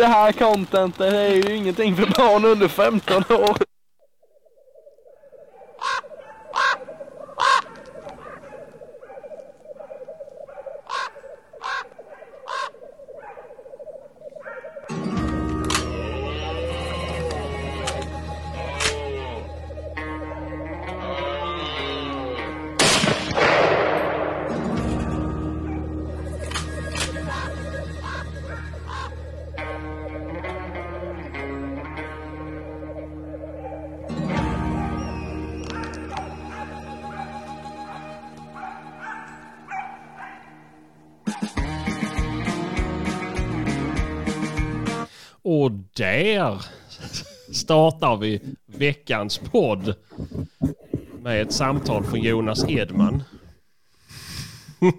det här contentet är ju ingenting för barn under 15 år. Startar vi veckans podd med ett samtal från Jonas Edman.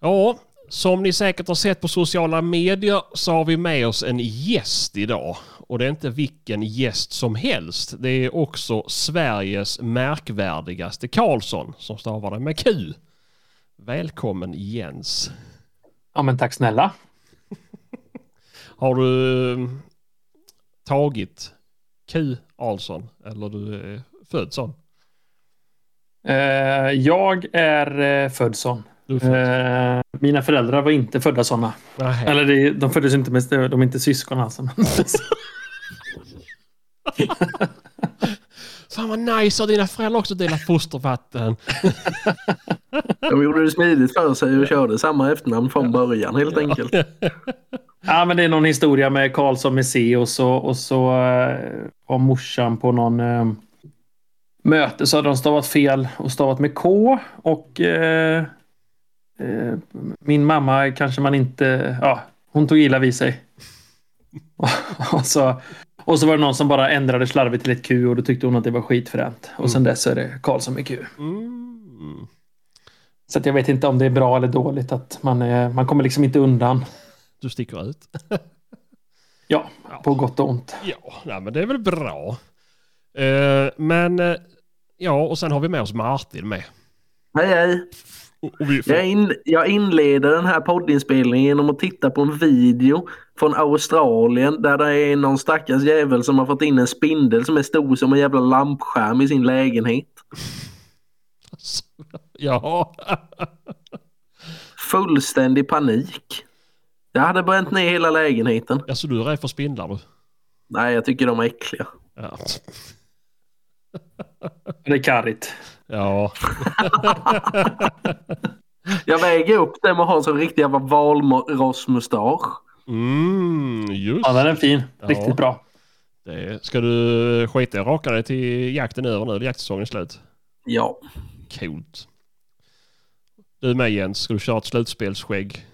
ja, som ni säkert har sett på sociala medier så har vi med oss en gäst idag. Och det är inte vilken gäst som helst. Det är också Sveriges märkvärdigaste Karlsson som stavar det med Q. Välkommen Jens. Ja men tack snälla. Har du tagit Q Alsson eller du är född sån? Eh, jag är eh, född sån. Född. Eh, mina föräldrar var inte födda såna. Nähä. Eller det, de föddes inte med, de är inte syskon alltså. Fan vad nice, har dina föräldrar också delat fostervatten? De gjorde det smidigt för sig och körde samma efternamn från början helt enkelt. ja men det är någon historia med Karlsson C och så, och så eh, var morsan på någon eh, möte så hade de stavat fel och stavat med K. Och eh, eh, min mamma kanske man inte, ja hon tog illa vid sig. och, så, och så var det någon som bara ändrade slarvigt till ett Q och då tyckte hon att det var skitfränt. Och sen dess är det Karlsson med Q. Mm. Så jag vet inte om det är bra eller dåligt att man, är, man kommer liksom inte undan. Du sticker ut. Ja, på gott och ont. Ja, nej, men det är väl bra. Eh, men eh, ja, och sen har vi med oss Martin med. Hej hej! Vi Jag, in, jag inleder den här poddinspelningen genom att titta på en video från Australien där det är någon stackars jävel som har fått in en spindel som är stor som en jävla lampskärm i sin lägenhet. ja. Fullständig panik. Jag hade bränt ner hela lägenheten. alltså du är rädd för spindlar du? Nej, jag tycker de är äckliga. Ja. Det är karigt. ja. Jag väger upp det med att ha en sån riktig jävla valrossmustasch. Mm, just Ja, den är fin. Ja. Riktigt bra. det. Ska du skita i att raka dig till jakten är över nu? Jaktsäsongen är slut? Ja. Coolt. Du med Jens, ska du köra ett slutspelsskägg?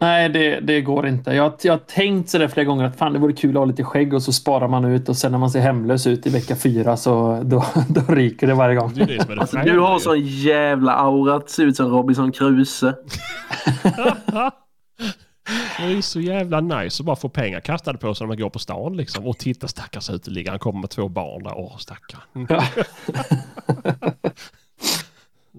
Nej, det, det går inte. Jag, jag har tänkt sådär flera gånger att fan, det vore kul att ha lite skägg och så sparar man ut och sen när man ser hemlös ut i vecka fyra så då, då ryker det varje gång. Det det som är det Alltså, du har sån jävla aura att se ut som Robinson Crusoe. Det är så jävla nice att bara få pengar kastade på sig när man går på stan liksom. Och titta stackars uteliggare, han kommer med två barn där. Åh stackare.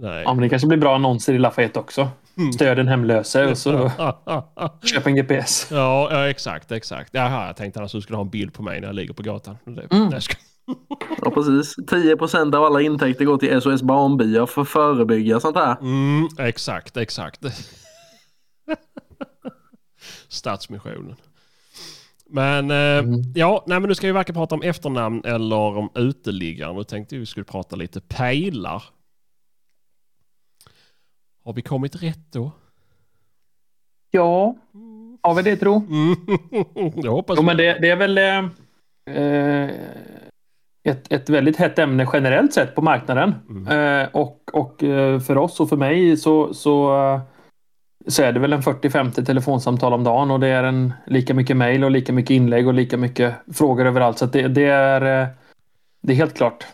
Mm. Nej. Ja, men det kanske blir bra annonser i Lafayette också. Stöd den hemlöse och så köp en GPS. Ja, ja, exakt, exakt. Jaha, jag tänkte annars att du skulle ha en bild på mig när jag ligger på gatan. Mm. Ja, precis. 10 procent av alla intäkter går till SOS Barnbyar för att förebygga sånt här. Mm, exakt, exakt. Stadsmissionen. Men eh, ja, nej men nu ska vi varken prata om efternamn eller om uteliggare. Nu tänkte vi skulle prata lite pejlar. Har vi kommit rätt då? Ja, har vi det tro? Mm. Jag hoppas Jo, men det, det är väl eh, eh, ett, ett väldigt hett ämne generellt sett på marknaden. Eh, och och eh, för oss och för mig så, så, eh, så är det väl en 40-50 telefonsamtal om dagen och det är en lika mycket mejl och lika mycket inlägg och lika mycket frågor överallt. Så att det, det, är, det är helt klart.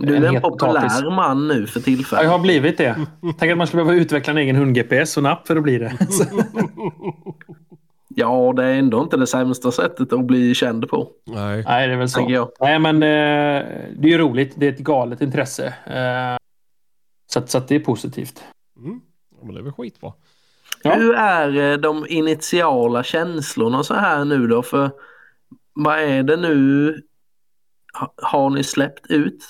Du är en het populär potatis. man nu för Ja, tillfället. jag har blivit det. Tänk att man skulle behöva utveckla en egen hund-GPS och en app för att bli det. Ja, det är ändå inte det sämsta sättet att bli känd på. Nej. nej, det är väl så. Nej, men eh, det är ju roligt. Det är ett galet intresse. Eh, så, att, så att det är positivt. Mm. Ja, men det är väl skitbra. Ja. Hur är de initiala känslorna så här nu då? För vad är det nu? Har ni släppt ut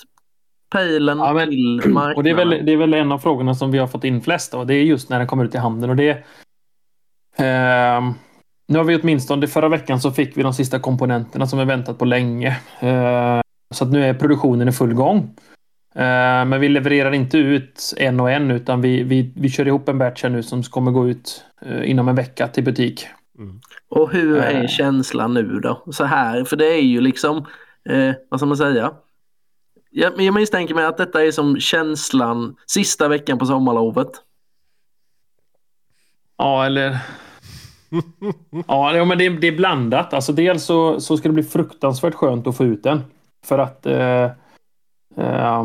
pejlen ja, men, till marknaden? Och det, är väl, det är väl en av frågorna som vi har fått in flest av. Det är just när den kommer ut i handeln. Och det, eh, nu har vi åtminstone förra veckan så fick vi de sista komponenterna som vi väntat på länge. Eh, så att nu är produktionen i full gång. Eh, men vi levererar inte ut en och en utan vi, vi, vi kör ihop en batch här nu som kommer gå ut eh, inom en vecka till butik. Mm. Och hur är eh. känslan nu då? Så här, för det är ju liksom, eh, vad ska man säga? Jag, jag misstänker mig att detta är som känslan sista veckan på sommarlovet. Ja, eller... ja, men det, det, är blandat. Alltså dels så, så ska det bli fruktansvärt skönt att få ut den. För att eh, eh,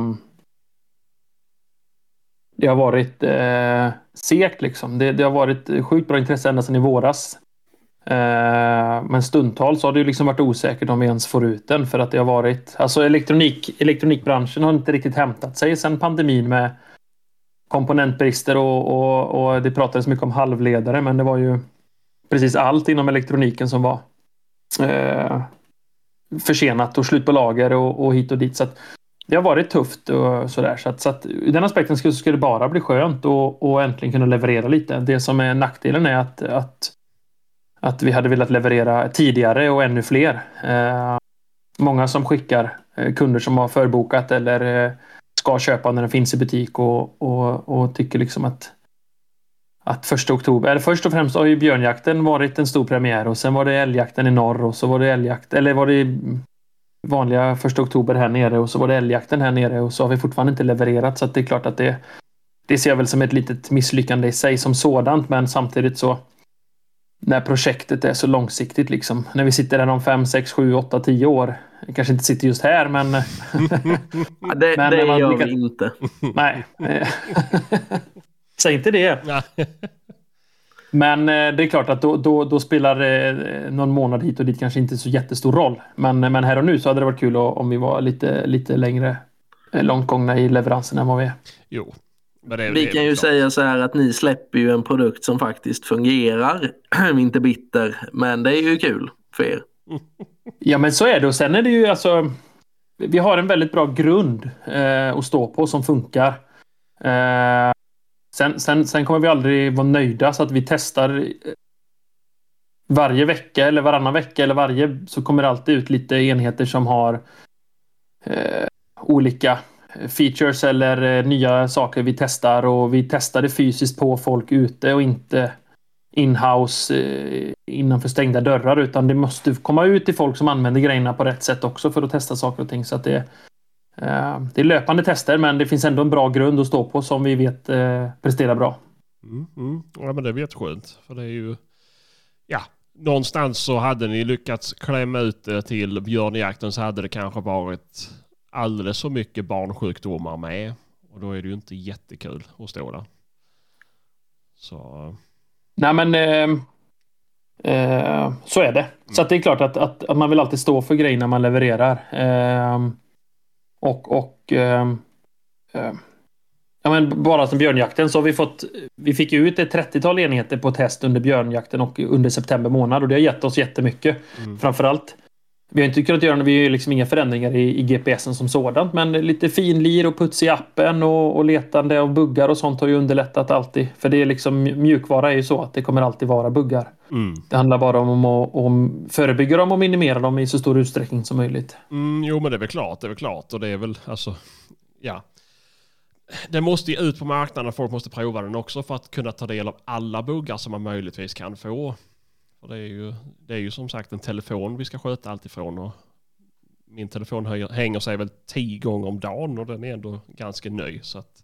det har varit eh, segt liksom. Det, det, har varit sjukt bra intresse ända sedan i våras. Eh, men stundtals har det liksom varit osäkert om vi ens får ut den för att det har varit... Alltså elektronik, elektronikbranschen har inte riktigt hämtat sig sedan pandemin med komponentbrister och, och, och det pratades mycket om halvledare men det var ju precis allt inom elektroniken som var eh, försenat och slut på lager och, och hit och dit. Så att det har varit tufft och sådär. Så att, så att ur den aspekten skulle, skulle det bara bli skönt och, och äntligen kunna leverera lite. Det som är nackdelen är att, att, att vi hade velat leverera tidigare och ännu fler. Eh, många som skickar eh, kunder som har förbokat eller eh, ska köpa när den finns i butik och, och, och tycker liksom att att första oktober, eller först och främst har ju björnjakten varit en stor premiär och sen var det älgjakten i norr och så var det älgjakt, eller var det vanliga första oktober här nere och så var det älgjakten här nere och så har vi fortfarande inte levererat så att det är klart att det det ser jag väl som ett litet misslyckande i sig som sådant men samtidigt så när projektet är så långsiktigt liksom. När vi sitter här om 5, 6, 7, 8, 10 år. Jag kanske inte sitter just här men... ja, det men det gör lyckas... vi inte. Nej. Säg inte det. Men eh, det är klart att då, då, då, spelar eh, någon månad hit och dit kanske inte så jättestor roll. Men, men här och nu så hade det varit kul om vi var lite, lite längre eh, långt gångna i leveransen än vad vi är. Jo. Det, vi kan ju klart. säga så här att ni släpper ju en produkt som faktiskt fungerar. inte bitter, men det är ju kul för er. ja, men så är det. Och sen är det ju alltså. Vi har en väldigt bra grund eh, att stå på som funkar. Eh, Sen, sen, sen kommer vi aldrig vara nöjda så att vi testar eh, varje vecka eller varannan vecka eller varje så kommer det alltid ut lite enheter som har eh, olika features eller eh, nya saker vi testar och vi testade fysiskt på folk ute och inte inhouse eh, innanför stängda dörrar utan det måste komma ut till folk som använder grejerna på rätt sätt också för att testa saker och ting så att det eh, det är löpande tester men det finns ändå en bra grund att stå på som vi vet presterar bra. Mm, mm. Ja men det är jätteskönt. För det är ju... Ja, någonstans så hade ni lyckats klämma ut det till björnjakten så hade det kanske varit alldeles för mycket barnsjukdomar med. Och då är det ju inte jättekul att stå där. Så... Nej men eh, eh, så är det. Mm. Så det är klart att, att, att, man vill alltid stå för grejerna man levererar. Eh, och, och eh, eh, ja, men bara som björnjakten så har vi fått. Vi fick ut ett 30-tal enheter på test under björnjakten och under september månad och det har gett oss jättemycket. Mm. Framförallt vi har inte kunnat göra vi har liksom inga förändringar i, i GPSen som sådant, men lite finlir och puts i appen och, och letande av buggar och sånt har ju underlättat alltid. För det är liksom mjukvara är ju så att det kommer alltid vara buggar. Mm. Det handlar bara om att om förebygga dem och minimera dem i så stor utsträckning som möjligt. Mm, jo, men det är väl klart, det är väl klart och det är väl alltså, ja. Det måste ju ut på marknaden och folk måste prova den också för att kunna ta del av alla buggar som man möjligtvis kan få. För det, är ju, det är ju som sagt en telefon vi ska sköta allt ifrån. Och min telefon höjer, hänger sig väl tio gånger om dagen och den är ändå ganska ny. Så att...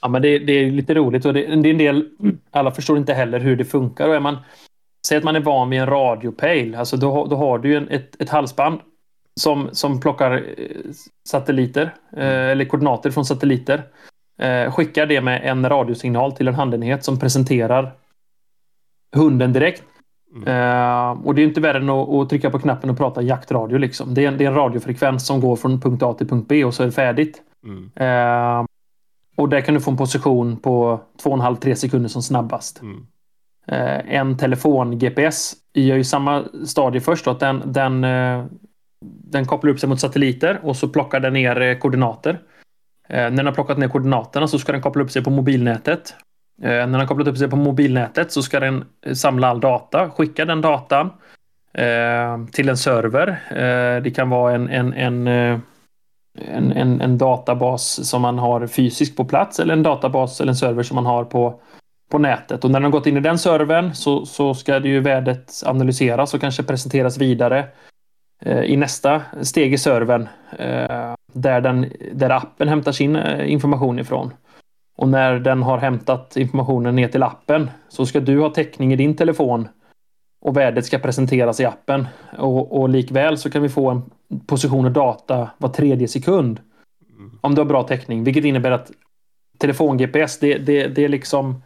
Ja, men det, det är lite roligt och det, det, är en del, alla förstår inte heller hur det funkar. Och är man, säg att man är van vid en radiopejl, alltså då, då har du ju en, ett, ett halsband som, som plockar eh, satelliter eh, eller koordinater från satelliter. Eh, skickar det med en radiosignal till en handenhet som presenterar hunden direkt. Mm. Uh, och det är inte värre än att, att, trycka på knappen och prata jaktradio. Liksom. Det, är en, det är en radiofrekvens som går från punkt A till punkt B och så är det färdigt. Mm. Uh, och där kan du få en position på 2,5-3 sekunder som snabbast. Mm. eh, en telefon-GPS gör ju samma stadie först. Då, att den, den, den kopplar upp sig mot satelliter och så plockar den ner koordinater. När den har plockat ner koordinaterna så ska den koppla upp sig på mobilnätet. Eh, när den har kopplat upp sig på mobilnätet så ska den eh, samla all data, skicka den datan eh, till en server. Eh, det kan vara en, en, en, en, en, en databas som man har fysiskt på plats eller en databas eller en server som man har på, på nätet. Och när den har gått in i den servern så, så ska det ju värdet analyseras och kanske presenteras vidare i nästa steg i servern där, den, där appen hämtar sin information ifrån. Och när den har hämtat informationen ner till appen så ska du ha täckning i din telefon och värdet ska presenteras i appen. Och, och likväl så kan vi få en position och data var tredje sekund. Om du har bra täckning, vilket innebär att telefon-GPS, det, det, det är liksom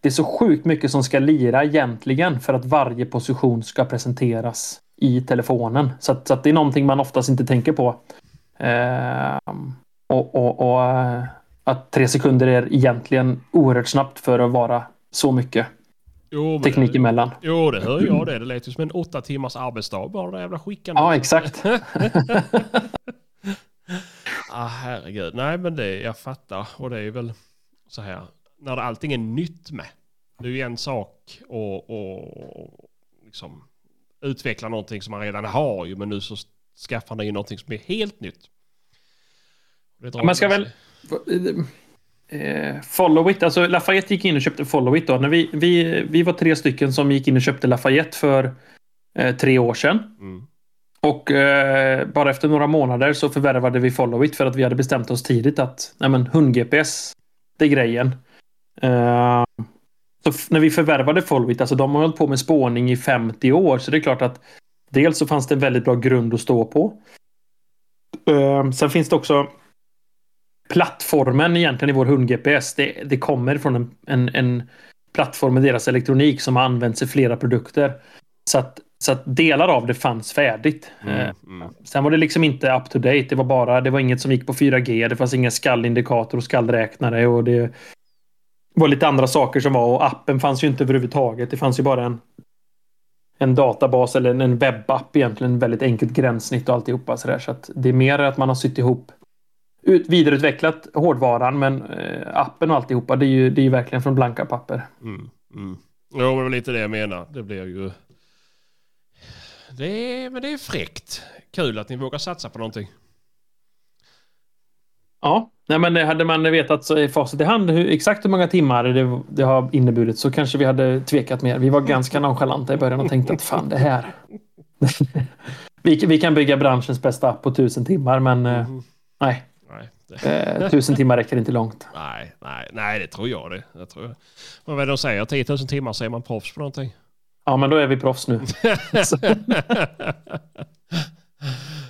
det är så sjukt mycket som ska lira egentligen för att varje position ska presenteras i telefonen. Så, att, så att det är någonting man oftast inte tänker på. Eh, och, och, och eh, att tre sekunder är egentligen oerhört snabbt för att vara så mycket jo, teknik emellan. Jo, det hör jag det. Det lät ju som en åtta timmars arbetsdag bara det jävla skickandet. Ja, exakt. ah, herregud. Nej, men det, jag fattar. Och det är väl så här. När allting är nytt med. Det är ju en sak och, och liksom utveckla någonting som man redan har ju. Men nu så skaffar han ju någonting som är helt nytt. Man ska väl... Eh, follow it, alltså Lafayette gick in och köpte Follow it då. När vi, vi, vi var tre stycken som gick in och köpte Lafayette för eh, tre år sedan. Mm. Och eh, bara efter några månader så förvärvade vi Follow it för att vi hade bestämt oss tidigt att nej men, hund-GPS, det är grejen. Uh, så när vi förvärvade Follow it, alltså de har hållit på med spårning i 50 år, så det är klart att Dels så fanns det en väldigt bra grund att stå på. Uh, sen finns det också plattformen egentligen i vår hund-GPS. Det, det, kommer från en, en, en, plattform med deras elektronik som har använts i flera produkter. Så att, så att delar av det fanns färdigt. Mm, ehm, mm. Sen var det liksom inte up to date. Det var bara, det var inget som gick på 4G. Det fanns ingen skallindikator och skallräknare och det var lite andra saker som var och appen fanns ju inte överhuvudtaget. Det fanns ju bara en en databas eller en webbapp egentligen. Väldigt enkelt gränssnitt och alltihopa sådär. Så att det är mer att man har sytt ihop ut, vidareutvecklat hårdvaran men eh, appen och alltihopa det är ju, det är ju verkligen från blanka papper. Mm, mm. Jo, men lite det jag menar. Det blir ju... Det är, men det är fräckt. Kul att ni vågar satsa på någonting. Ja, nej men hade man vetat så i facit i hand hur, exakt hur många timmar det, det, har inneburit så kanske vi hade tvekat mer. Vi var ganska nonchalanta i början och tänkte att fan det här. vi, vi kan bygga branschens bästa app på tusen timmar men mm. nej. Eh, tusen timmar räcker inte långt. Nej, nej, nej det tror jag det. det tror jag. Vad är det de säger? 10 000 timmar så är man proffs på någonting. Ja, men då är vi proffs nu.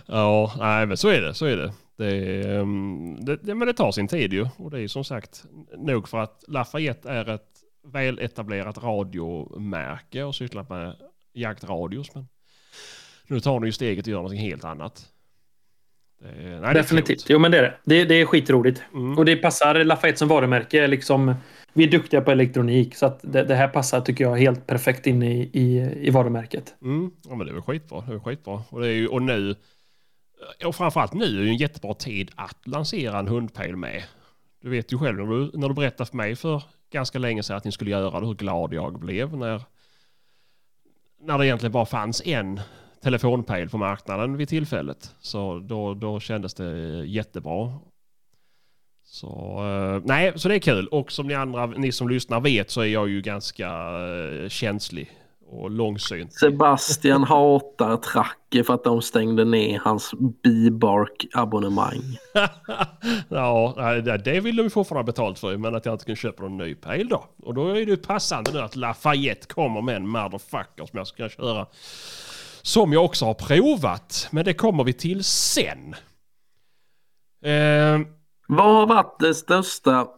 ja, nej men så är det. Så är det. Det, ehm, det, det, men det tar sin tid ju. Och det är som sagt nog för att Lafayette är ett väletablerat radiomärke och sysslat med jaktradios. Men nu tar ni ju steget och gör någonting helt annat. Det, nej, Definitivt. Jo, men det är det. Det, det är skitroligt. Mm. Och det passar Lafayette som varumärke. Liksom, vi är duktiga på elektronik. Så att det, det här passar, tycker jag, helt perfekt in i, i, i varumärket. Mm. Ja, men det är väl skitbra. Det är skitbra. Och, det är ju, och nu och framförallt nu är det en jättebra tid att lansera en hundpejl med. Du vet ju själv när du, när du berättade för mig för ganska länge sedan att ni skulle göra det, hur glad jag blev när, när det egentligen bara fanns en telefonpejl på marknaden vid tillfället. Så då, då kändes det jättebra. Så, uh, nej, så det är kul. Och som ni andra, ni som lyssnar vet så är jag ju ganska uh, känslig och långsynt. Sebastian hatar Tracke för att de stängde ner hans Bibark-abonnemang. ja, det vill de fortfarande betalt för, men att jag inte kan köpa någon ny pejl då. Och då är det passande nu att Lafayette kommer med en motherfucker som jag ska köra. Som jag också har provat, men det kommer vi till sen. Eh, Vad har varit det största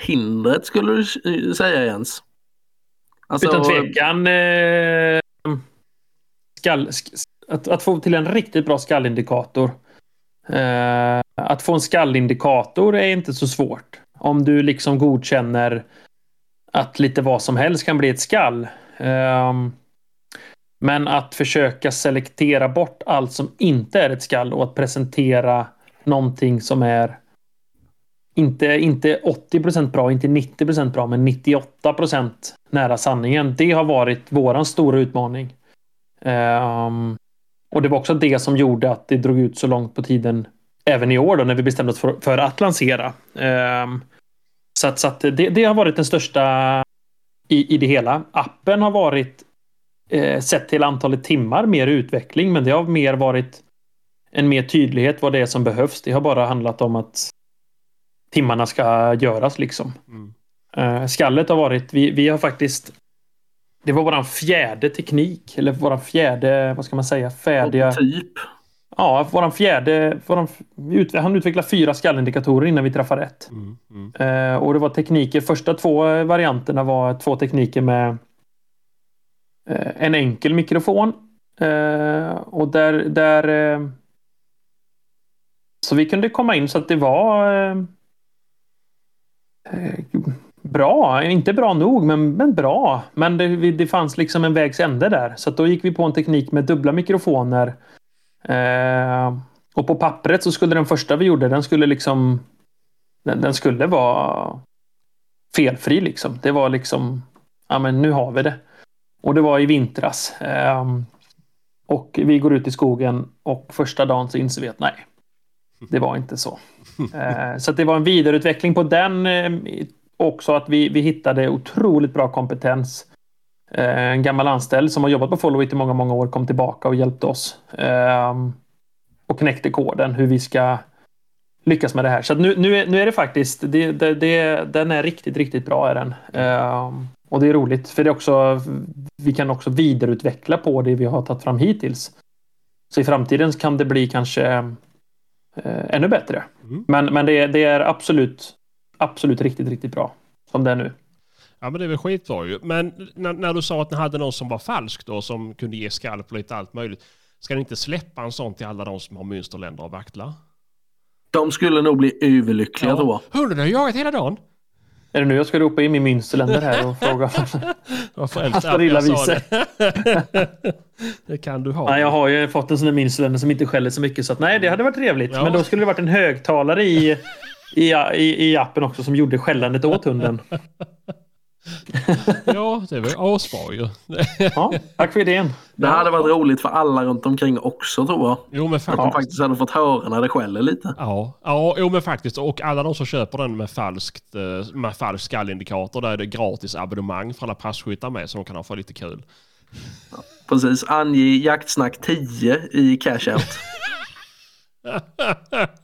hindret skulle du säga Jens? Alltså, Utan tvekan. Eh, skall, att, att, få till en riktigt bra skallindikator. Eh, att få en skallindikator är inte så svårt. Om du liksom godkänner att lite vad som helst kan bli ett skall. Um, men att försöka selektera bort allt som inte är ett skall och att presentera någonting som är inte, inte 80% bra, inte 90% bra, men 98% nära sanningen. Det har varit våran stora utmaning. Um, och det var också det som gjorde att det drog ut så långt på tiden även i år då när vi bestämde oss för, för att lansera. Um, så att, så att det, det, har varit den största i, i det hela. Appen har varit eh, sett till antalet timmar mer utveckling, men det har mer varit en mer tydlighet vad det är som behövs. Det har bara handlat om att timmarna ska göras liksom. Mm. Uh, skallet har varit, vi, vi har faktiskt det var våran fjärde teknik, eller våran fjärde, vad ska man säga, färdiga... Typ. Ja, våran fjärde... Våran, han utvecklade fyra skallindikatorer innan vi träffade rätt. Mm, mm. Uh, och det var tekniker, första två varianterna var två tekniker med Eh, en enkel mikrofon. Eh, och där... där eh, så vi kunde komma in så att det var bra. Inte bra nog, men, men bra. Men det, det fanns liksom en vägs ände där. Så då gick vi på en teknik med dubbla mikrofoner. Eh, och på pappret så skulle den första vi gjorde, den skulle liksom... Den, den skulle vara felfri liksom. Det var liksom... Ja, men nu har vi det. Och det var i vintras. Eh, och vi går ut i skogen och första dagen så inser vi att nej, det var inte så. Eh, så det var en vidareutveckling på den eh, också att vi, vi hittade otroligt bra kompetens. Eh, en gammal anställd som har jobbat på Followit i många, många år kom tillbaka och hjälpte oss. Eh, och knäckte koden hur vi ska lyckas med det här. Så nu, nu, är, nu är det faktiskt, det, det, det, den är riktigt, riktigt bra är den. Och det är roligt för det är också, vi kan också vidareutveckla på det vi har tagit fram hittills. Så i framtiden kan det bli kanske eh, ännu bättre. Mm. Men, men det, det är absolut absolut riktigt, riktigt bra. Som det är nu. Ja men det är väl skitbra ju. Men när, när, du sa att ni hade någon som var falsk då, som kunde ge skalp och lite allt möjligt. Ska ni inte släppa en sån till alla de som har mönsterländer och vaktlar? De skulle nog bli överlyckliga ja. jag. Hunden har jagat hela dagen. Är det nu jag ska ropa in min münsterländer här och fråga? Varför Asparilla-vice. det kan du ha. Nej, jag har ju fått en sån där münsterländer som inte skäller så mycket så att nej, det hade varit trevligt. Ja. Men då skulle det varit en högtalare i i, i, i appen också som gjorde skällandet åt hunden. ja, det var asbra ju. ja, tack för idén. Det hade varit roligt för alla runt omkring också tror jag. Jo, men faktiskt. Att de faktiskt hade fått höra när det skäller lite. Ja, ja jo, men faktiskt. Och alla de som köper den med, falskt, eh, med falsk skallindikator, där är det gratis abonnemang för alla passkyttar med så de kan ha för lite kul. Ja, precis, ange jaktsnack 10 i cashout. Åh,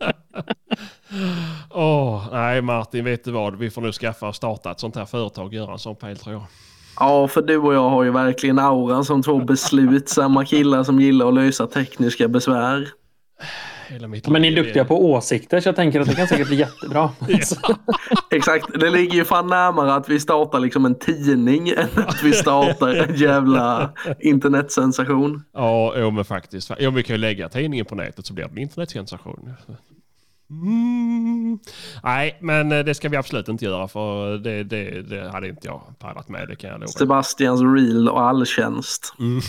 oh, nej Martin, vet du vad? Vi får nu skaffa och starta ett sånt här företag och göra en sån pejl tror jag. Ja, för du och jag har ju verkligen auran som två beslutsamma killar som gillar att lösa tekniska besvär. Men ni är duktiga på åsikter så jag tänker att det kan säkert bli jättebra. Exakt, det ligger ju fan närmare att vi startar liksom en tidning än att vi startar en jävla internetsensation. Ja, jo, men faktiskt. Jo, vi kan ju lägga tidningen på nätet så blir det en internetsensation. Mm. Nej, men eh, det ska vi absolut inte göra för det, det, det hade inte jag pallat med. Det kan jag lova. Sebastians real och alltjänst. Mm.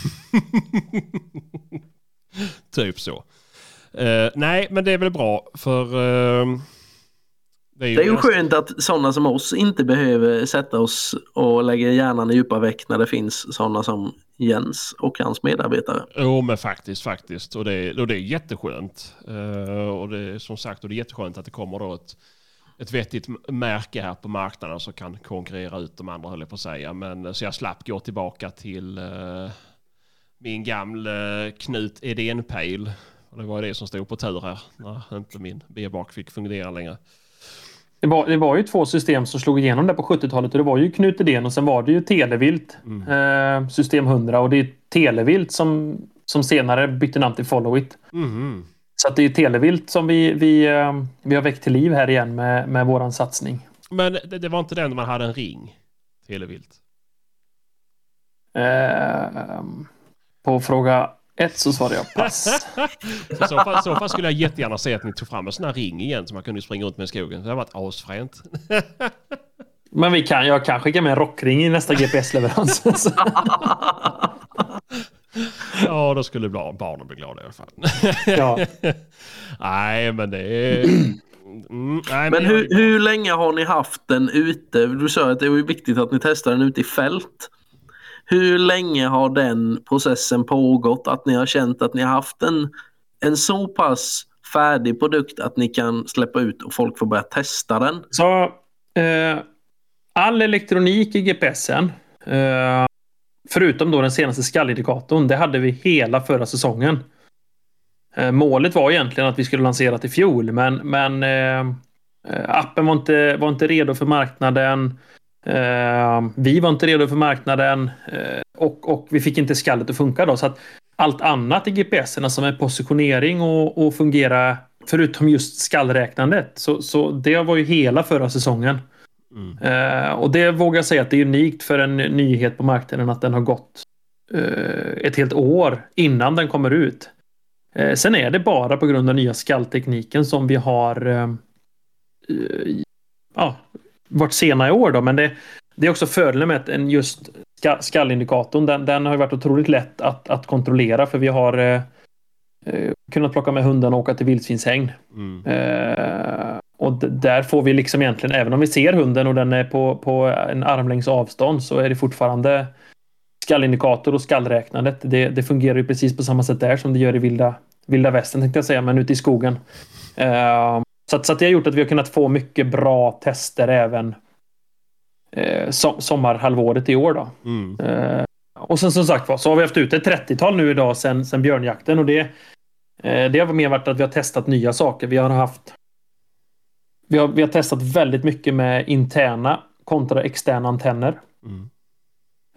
typ så. Uh, nej, men det är väl bra för uh, det är ju, det är ju skönt att sådana som oss inte behöver sätta oss och lägga hjärnan i djupa veck när det finns sådana som Jens och hans medarbetare. Jo men faktiskt, faktiskt. Och det, och det är jätteskönt. Uh, och det är som sagt och det är jätteskönt att det kommer då ett, ett vettigt märke här på marknaden som kan konkurrera ut de andra höll jag på att säga. Men så jag slapp gå tillbaka till uh, min gamla Knut Edén-pejl. Det var det som stod på tur här när inte min B-bak fick fungera längre. Det var, det var ju två system som slog igenom där på 70-talet och det var ju Knut Edén och sen var det ju Televilt mm. eh, System 100 och det är Televilt som, som senare bytte namn till Followit. Mm. Så att det är Televilt som vi, vi, eh, vi har väckt till liv här igen med, med våran satsning. Men det, det var inte den man hade en ring? Televilt? Eh, på fråga ett så svarade jag pass. så, så, fall, så fall skulle jag jättegärna se att ni tog fram en sån här ring igen som man kunde springa runt med i skogen. Det hade varit asfränt. Men vi kan, jag kan skicka med en rockring i nästa GPS-leverans. ja, då skulle barnen bli glada i alla fall. ja. Nej, men det är... Mm, nej, men, men hur, hur länge har ni haft den ute? Du sa att det var viktigt att ni testar den ute i fält. Hur länge har den processen pågått? Att ni har känt att ni har haft en, en så pass färdig produkt att ni kan släppa ut och folk får börja testa den? Så, eh, all elektronik i GPSen, eh, förutom då den senaste skallindikatorn, det hade vi hela förra säsongen. Eh, målet var egentligen att vi skulle lansera till fjol, men, men eh, eh appen var inte, var inte redo för marknaden. Eh, vi var inte redo för marknaden eh, och, och vi fick inte skallet att funka då. Så att allt annat i GPSerna som är positionering och, och fungera förutom just skallräknandet. Så, så det var ju hela förra säsongen. Mm. Eh, och det vågar jag säga att det är unikt för en nyhet på marknaden att den har gått ett helt år innan den kommer ut. Sen är det bara på grund av nya skalltekniken som vi har ja, varit sena i år då. Men det, det är också fördelen med en just skallindikatorn, den, den har varit otroligt lätt att, att kontrollera för vi har eh, eh, kunnat plocka med hundarna och åka till vildsvinshägn. Mm. Eh, och där får vi liksom egentligen, även om vi ser hunden och den är på, på en armlängds avstånd så är det fortfarande skallindikator och skallräknandet. Det, det fungerar ju precis på samma sätt där som det gör i vilda, vilda västern tänkte jag säga, men ute i skogen. Uh, så, att, så att det har gjort att vi har kunnat få mycket bra tester även uh, som, sommarhalvåret i år. Då. Mm. Uh, och sen som sagt så har vi haft ut ett 30-tal nu idag sen, sen björnjakten och det, det har mer varit att vi har testat nya saker. Vi har haft vi har, vi har testat väldigt mycket med interna kontra externa antenner. Mm.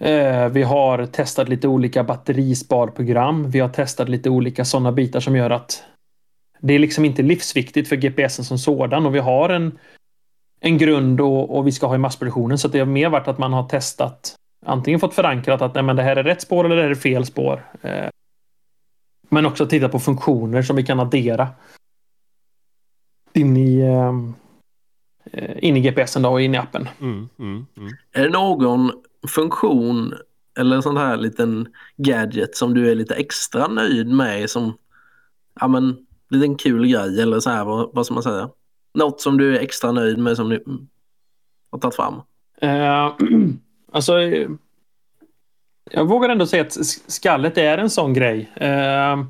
Eh, vi har testat lite olika batterisparprogram. Vi har testat lite olika sådana bitar som gör att det är liksom inte livsviktigt för GPSen som sådan och vi har en, en grund och, och vi ska ha i massproduktionen. Så det har mer varit att man har testat antingen fått förankrat att nej, men det här är rätt spår eller det här är fel spår. Eh, men också titta på funktioner som vi kan addera in i, eh, in i GPSen då och in i appen. Mm, mm, mm. Är det någon funktion eller en sån här liten gadget som du är lite extra nöjd med som ja men liten kul grej eller så här vad, vad ska man säga? Något som du är extra nöjd med som du har tagit fram? Uh, alltså jag vågar ändå säga att skallet är en sån grej. Uh,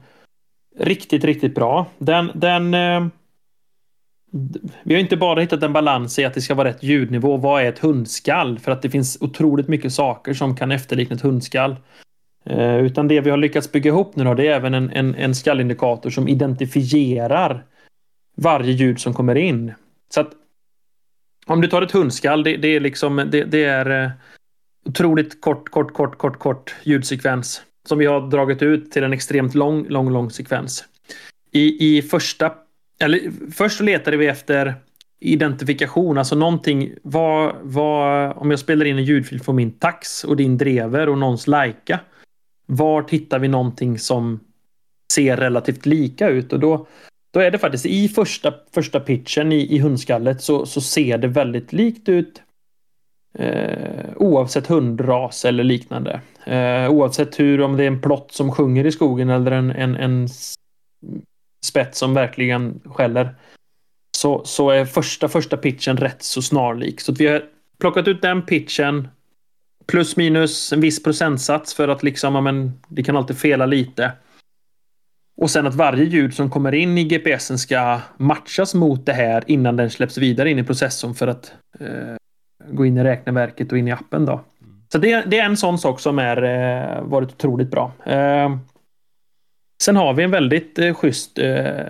riktigt, riktigt bra. Den, den uh, vi har inte bara hittat en balans i att det ska vara rätt ljudnivå. Vad är ett hundskall? För att det finns otroligt mycket saker som kan efterlikna ett hundskall. Eh, utan det vi har lyckats bygga ihop nu då, det är även en, en, en skallindikator som identifierar varje ljud som kommer in. Så att om du tar ett hundskall, det, det är liksom det, det är eh, otroligt kort, kort, kort, kort, kort ljudsekvens som vi har dragit ut till en extremt lång, lång, lång sekvens. I, i första eller först letade vi efter identifikation, alltså någonting. Vad, vad, om jag spelar in en ljudfil från min tax och din drever och någons lajka. Var hittar vi någonting som ser relativt lika ut? Och då, då är det faktiskt i första, första pitchen i, i hundskallet så, så ser det väldigt likt ut. Eh, oavsett hundras eller liknande. Eh, oavsett hur, om det är en plott som sjunger i skogen eller en, en, en spets som verkligen skäller så, så är första, första pitchen rätt så snarlik. Så vi har plockat ut den pitchen plus minus en viss procentsats för att liksom, ja men, det kan alltid fela lite. Och sen att varje ljud som kommer in i GPSen ska matchas mot det här innan den släpps vidare in i processorn för att eh, gå in i räkneverket och in i appen. Då. Så det, det är en sån sak som är eh, varit otroligt bra. Eh, Sen har vi en väldigt eh, schysst eh,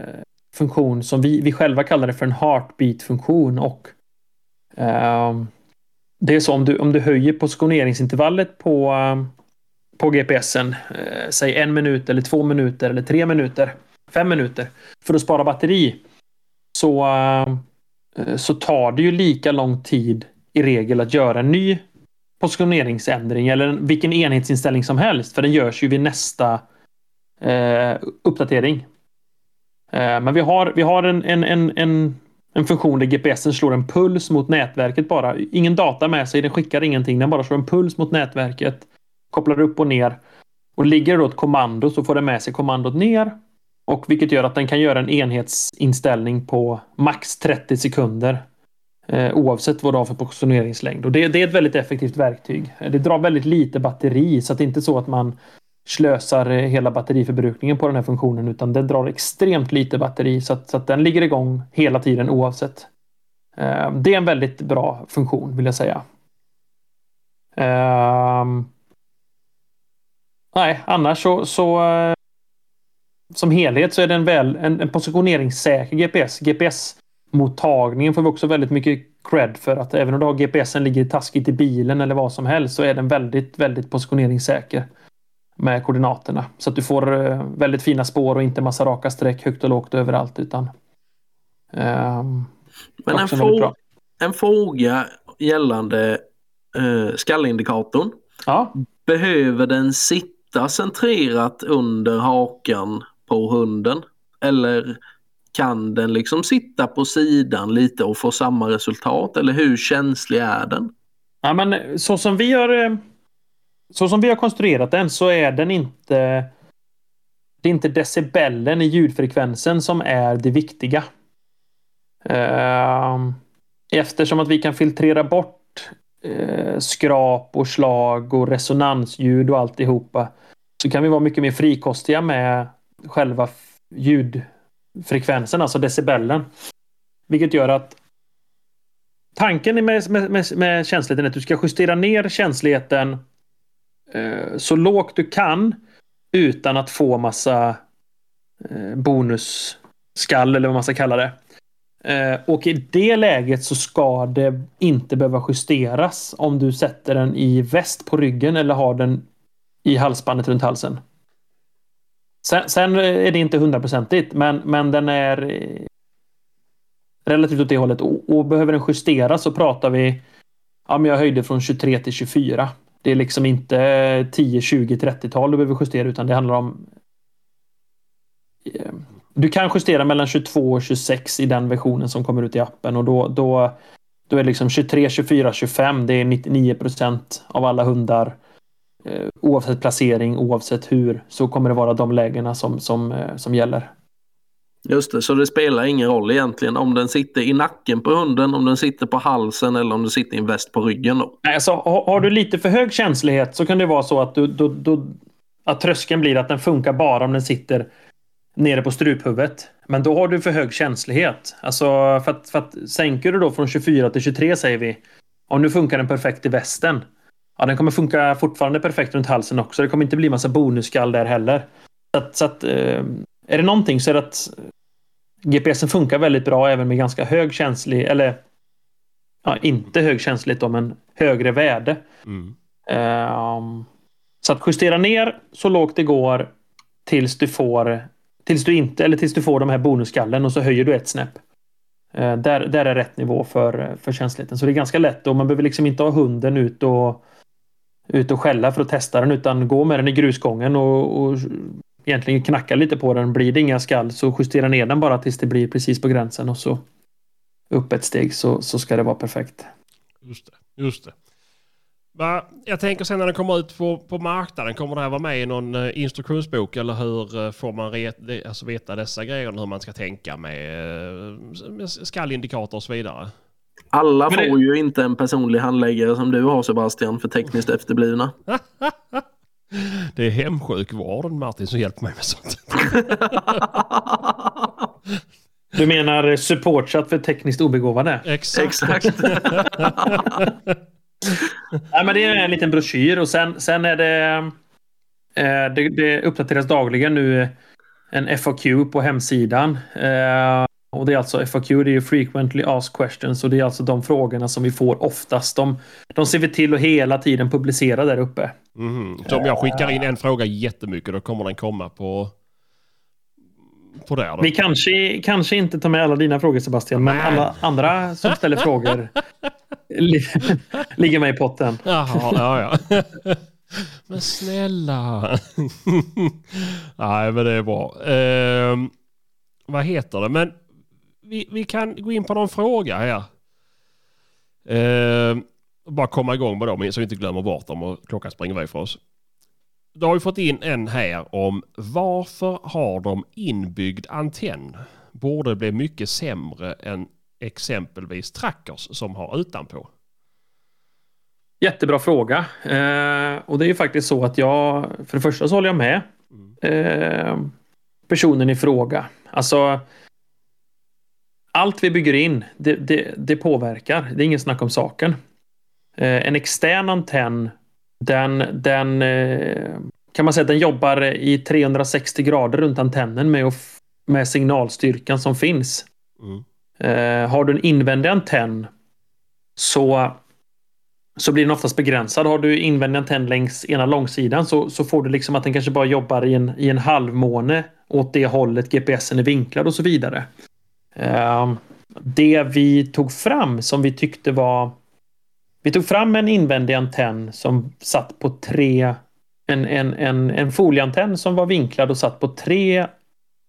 funktion som vi, vi själva kallar det för en heartbeat-funktion. Och eh, det är så om du, om du höjer positioneringsintervallet på, eh, på GPSen, eh, säg en minut eller två minuter eller tre minuter, fem minuter, för att spara batteri, så, eh, eh så tar det ju lika lång tid i regel att göra en ny positioneringsändring eller vilken enhetsinställning som helst, för den görs ju vid nästa eh, uppdatering. Eh, men vi har, vi har en, en, en, en en funktion där GPSen slår en puls mot nätverket bara. Ingen data med sig, den skickar ingenting. Den bara slår en puls mot nätverket. Kopplar upp och ner. Och ligger det då ett kommando så får den med sig kommandot ner. Och vilket gör att den kan göra en enhetsinställning på max 30 sekunder. Eh, oavsett vad du har för positioneringslängd. Och det, det, är ett väldigt effektivt verktyg. Det drar väldigt lite batteri så att det inte är så att man slösar hela batteriförbrukningen på den här funktionen utan den drar extremt lite batteri så att, så att den ligger igång hela tiden oavsett. Eh, det är en väldigt bra funktion vill jag säga. Eh, nej, annars så, så eh, som helhet så är den väl en, en positioneringssäker GPS. GPS-mottagningen får vi också väldigt mycket cred för att även om du har GPSen ligger taskigt i bilen eller vad som helst så är den väldigt, väldigt positioneringssäker med koordinaterna. Så att du får eh, väldigt fina spår och inte massa raka streck högt och lågt överallt. Utan, um, Men en, frå en, fråga gällande uh, skallindikatorn. Ja. Behöver den sitta centrerat under hakan på hunden? Eller kan den liksom sitta på sidan lite och få samma resultat? Eller hur känslig är den? Ja, men så som vi har så som vi har konstruerat den så är den inte... Det är inte decibellen i ljudfrekvensen som är det viktiga. Ehm, eftersom att vi kan filtrera bort eh, skrap och slag och resonansljud och alltihopa så kan vi vara mycket mer frikostiga med själva ljudfrekvensen, alltså decibellen. Vilket gör att tanken med, med, med, med känsligheten är att du ska justera ner känsligheten Eh, så lågt du kan utan att få massa eh, bonusskall eller vad man ska kalla det. Eh, och i det läget så ska det inte behöva justeras om du sätter den i väst på ryggen eller har den i halsbandet runt halsen. Sen, sen är det inte hundraprocentigt, men, men den är eh, relativt åt det hållet. Och, och behöver den justeras så pratar vi Ja, men jag höjde från 23 till 24. Det är liksom inte 10, 20, 30-tal du behöver justera utan det handlar om eh, du kan justera mellan 22 och 26 i den versionen som kommer ut i appen och då, då, då är det liksom 23, 24, 25. Det är 99 procent av alla hundar. Eh, oavsett placering, oavsett hur, så kommer det vara de lägena som, som, eh, som gäller. Just det, så det spelar ingen roll egentligen om den sitter i nacken på hunden, om den sitter på halsen eller om den sitter i en väst på ryggen. Då. Alltså, har du lite för hög känslighet så kan det vara så att, du, du, du, att tröskeln blir att den funkar bara om den sitter nere på struphuvudet. Men då har du för hög känslighet. Alltså, för att, för att sänker du då från 24 till 23 säger vi. Om nu funkar den perfekt i västen. Ja, den kommer funka fortfarande perfekt runt halsen också. Det kommer inte bli massa bonusskall där heller. Så att, så att eh, är det någonting så är det att GPSen funkar väldigt bra även med ganska hög känslig, eller ja, inte hög känslighet då, men högre värde. Mm. Um, så att justera ner så lågt det går tills du får tills du inte, eller tills du får de här bonusskallen och så höjer du ett snäpp. Uh, där, där är rätt nivå för, för känsligheten. Så det är ganska lätt och man behöver liksom inte ha hunden ut och ut och skälla för att testa den utan gå med den i grusgången och, och egentligen knacka lite på den. Blir det inga skall så justera ner den bara tills det blir precis på gränsen och så upp ett steg så, så ska det vara perfekt. Just det. Just det. Jag tänker sen när den kommer ut på, på marknaden, kommer det här vara med i någon eh, instruktionsbok eller hur eh, får man ret, alltså veta dessa grejer, hur man ska tänka med, eh, med skallindikator och så vidare? Alla får det... ju inte en personlig handläggare som du har Sebastian för tekniskt efterblivna. Det är hemsjukvården Martin som hjälper mig med sånt. Du menar supportchat för tekniskt obegåvade? Exakt. Exakt. ja, men det är en liten broschyr och sen, sen är det, eh, det, det uppdateras dagligen nu en FAQ på hemsidan. Eh, och det är alltså FAQ, det är ju frequently asked questions och det är alltså de frågorna som vi får oftast. De, de ser vi till att hela tiden publicera där uppe. Mm. Så om jag skickar in en fråga jättemycket då kommer den komma på? Vi kanske, kanske inte tar med alla dina frågor Sebastian, men alla andra som ställer frågor ligger med i potten. Jaha, ja, ja. Men snälla. Nej, men det är bra. Eh, vad heter det? Men vi, vi kan gå in på någon fråga här. Eh, bara komma igång med dem så vi inte glömmer bort dem och klockan springer iväg för oss. Då har vi fått in en här om varför har de inbyggd antenn? Borde bli mycket sämre än exempelvis trackers som har utanpå. Jättebra fråga. Eh, och det är ju faktiskt så att jag, för det första så håller jag med eh, personen i fråga. Alltså, allt vi bygger in, det, det, det påverkar. Det är ingen snack om saken. Eh, en extern antenn, den, den eh, kan man säga den jobbar i 360 grader runt antennen med, med signalstyrkan som finns. Mm. Eh, har du en invändig antenn så så blir den oftast begränsad. Har du invändig antenn längs ena långsidan så, så får du liksom att den kanske bara jobbar i en, i en halvmåne åt det hållet GPSen är vinklad och så vidare. Ehm, det vi tog fram som vi tyckte var... Vi tog fram en invändig antenn som satt på tre... En, en, en, en folieantenn som var vinklad och satt på tre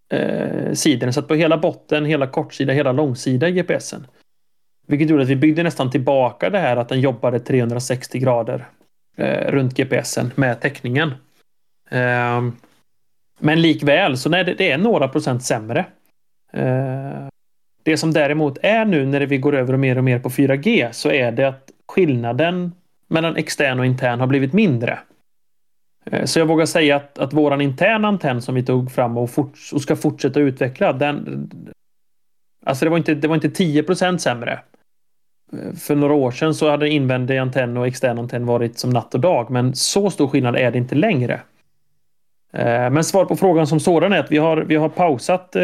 eh, sidor. Den satt på hela botten, hela kortsida, hela långsida i GPSen. Vilket gjorde att vi byggde nästan tillbaka det här att den jobbade 360 grader eh, runt GPSen med täckningen. Eh, men likväl så nej, det, det är några procent sämre. Eh, det som däremot är nu när vi går över och mer och mer på 4G så är det att skillnaden mellan extern och intern har blivit mindre. Eh, så jag vågar säga att, att våran interna antenn som vi tog fram och, fort, och ska fortsätta utveckla, den, Alltså det var inte, det var inte 10% sämre eh, för några år sedan så hade invändig antenn och extern antenn varit som natt och dag, men så stor skillnad är det inte längre. Eh, men svar på frågan som sådan är att vi har, vi har pausat eh,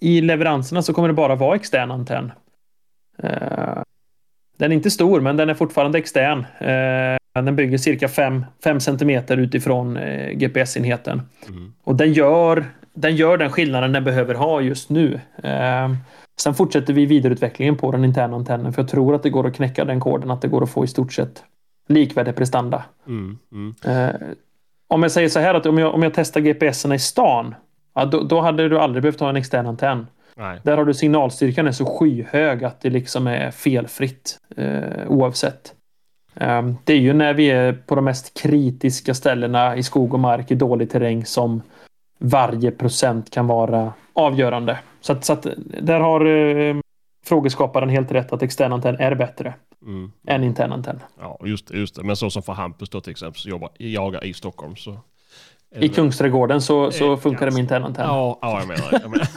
i leveranserna så kommer det bara vara extern antenn. Eh, den är inte stor, men den är fortfarande extern. Den bygger cirka 5 cm utifrån GPS-enheten. Mm. Och den gör, den gör den skillnaden den behöver ha just nu. Sen fortsätter vi vidareutvecklingen på den interna antennen för jag tror att det går att knäcka den koden, att det går att få i stort sett likvärdig prestanda. Mm, mm. Om jag säger så här att om jag, om jag testar GPSerna i stan, ja, då, då, hade du aldrig behövt ha en extern antenn. Nej. Där har du signalstyrkan är så skyhög att det liksom är felfritt eh, oavsett. Eh, det är ju när vi är på de mest kritiska ställena i skog och mark i dålig terräng som varje procent kan vara avgörande. Så att, så att där har eh, frågeskaparen helt rätt att extern antenn är bättre mm. än intern antenn. Ja, just, just det. Men så som för Hampus då till exempel, som jobbar, jagar i Stockholm. Så I Kungsträdgården så, så funkar det med intern antenn. Ja, ja jag menar jag menar.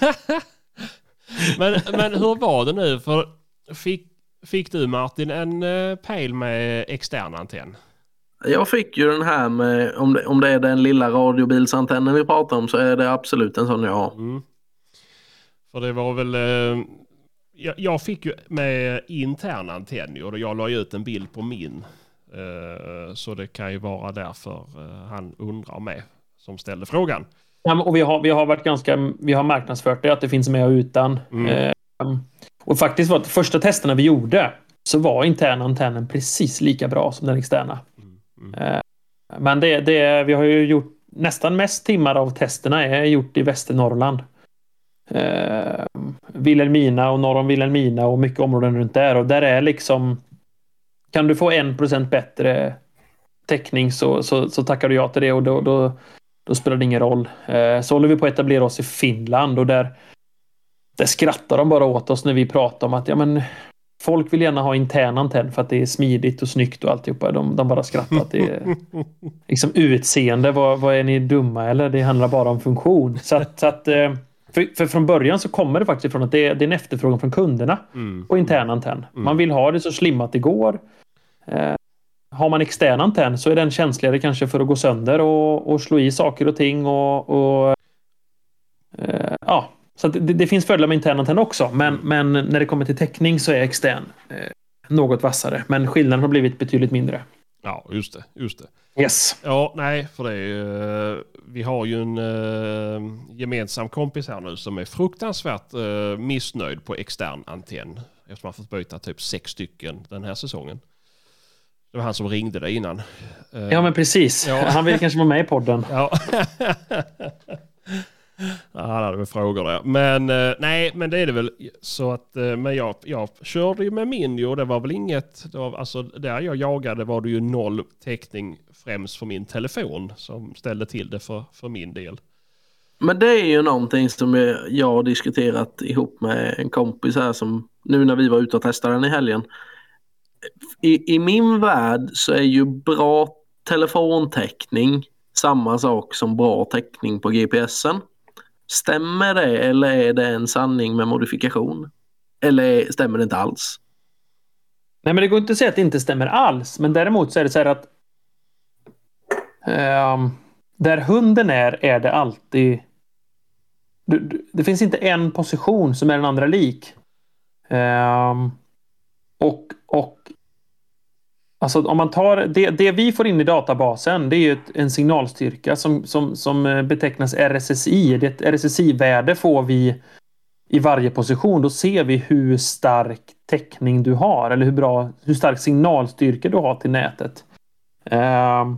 men, men hur var det nu? För fick, fick du Martin en uh, pejl med extern antenn? Jag fick ju den här med, om det, om det är den lilla radiobilsantennen vi pratar om så är det absolut en sån jag har. Mm. För det var väl... Jag, jag, fick ju med intern antenn och jag la ju ut en bild på min. Eh, så det kan ju vara därför eh, han undrar med som ställde frågan. Ja, och vi har, vi har varit ganska... Vi har marknadsfört det att det finns med och utan. Mm. Eh, och faktiskt var det första testerna vi gjorde så var interna antennen precis lika bra som den externa. Mm. Mm. Men det, det, vi har ju gjort nästan mest timmar av testerna är gjort i Västernorrland eh, Vilhelmina och norr om Vilhelmina och mycket områden runt där. Och där är liksom... Kan du få en procent bättre täckning så, så, så tackar du ja till det och då, då, då spelar det ingen roll. Eh, så håller vi på att etablera oss i Finland och där, där skrattar de bara åt oss när vi pratar om att ja, men, folk vill gärna ha intern antenn för att det är smidigt och snyggt och alltihopa. De, de bara skrattar. Att det är, liksom utseende, vad, vad är ni dumma eller? Det handlar bara om funktion. Så att, så att eh, för, för, från början så kommer det faktiskt ifrån att det är, det är en efterfrågan från kunderna mm. på intern antenn. Mm. Man vill ha det så slimmat det går. Eh, har man extern antenn så är den känsligare kanske för att gå sönder och, och slå i saker och ting och, och eh, ja, så det, det, finns fördelar med intern antenn också. Men, mm. men när det kommer till täckning så är extern eh, något vassare. Men skillnaden har blivit betydligt mindre. Ja, just det. Just det. Yes. Ja, nej, för det uh, vi har ju en uh, gemensam kompis här nu som är fruktansvärt uh, missnöjd på extern antenn. Eftersom han fått byta typ sex stycken den här säsongen. Det var han som ringde dig innan. ja, men precis. Ja. Han vill kanske vara med i podden. Ja. han hade väl frågor där. Men eh, nej, men det är det väl så att, eh, men jag, jag körde ju med min och det var väl inget, det var, alltså där jag jagade var det ju noll täckning främst för min telefon som ställde till det för, för min del. Men det är ju någonting som jag har diskuterat ihop med en kompis här som nu när vi var ute och testade den i helgen. I, I min värld så är ju bra telefontäckning samma sak som bra täckning på GPSen. Stämmer det eller är det en sanning med modifikation? Eller stämmer det inte alls? Nej, men det går inte att säga att det inte stämmer alls. Men däremot så är det så här att um, där hunden är, är det alltid... Det finns inte en position som är den andra lik. Um, och, och Alltså om man tar det, det vi får in i databasen, det är ett, en signalstyrka som, som, som eh, betecknas RSSI. Det ett RSSI-värde får vi i varje position. Då ser vi hur stark täckning du har eller hur bra, hur stark signalstyrka du har till nätet. Uh,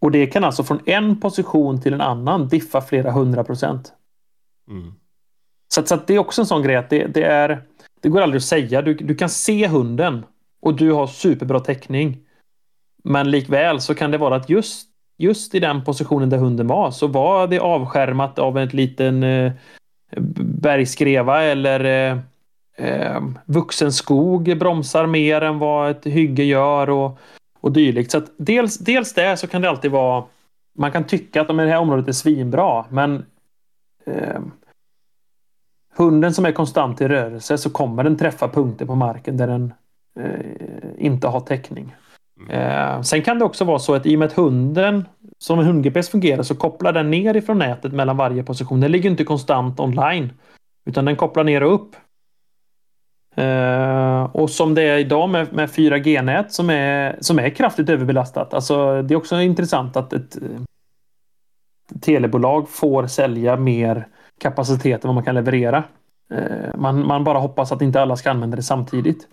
och det kan alltså från en position till en annan diffa flera hundra procent. Mm. Så, att, så att det är också en sån grej att det, det, är, det går aldrig att säga. Du, du kan se hunden och du har superbra täckning. Men likväl så kan det vara att just, just i den positionen där hunden var så var det avskärmat av en liten eh, bergskreva eller eh, eh, vuxen skog bromsar mer än vad ett hygge gör och, och dylikt. Så att dels, dels det så kan det alltid vara man kan tycka att det här området är svinbra men eh, hunden som är konstant i rörelse så kommer den träffa punkter på marken där den inte har täckning. Mm. Eh, sen kan det också vara så att i och med att hunden som en hund-GPS fungerar så kopplar den ner ifrån nätet mellan varje position. Den ligger inte konstant online utan den kopplar ner och upp. Uh, och som det är idag med, med 4G-nät som är, som är kraftigt överbelastat. Alltså, det är också intressant att ett, telebolag får sälja mer kapacitet än vad man kan leverera. Man, man bara hoppas att inte alla ska använda det samtidigt.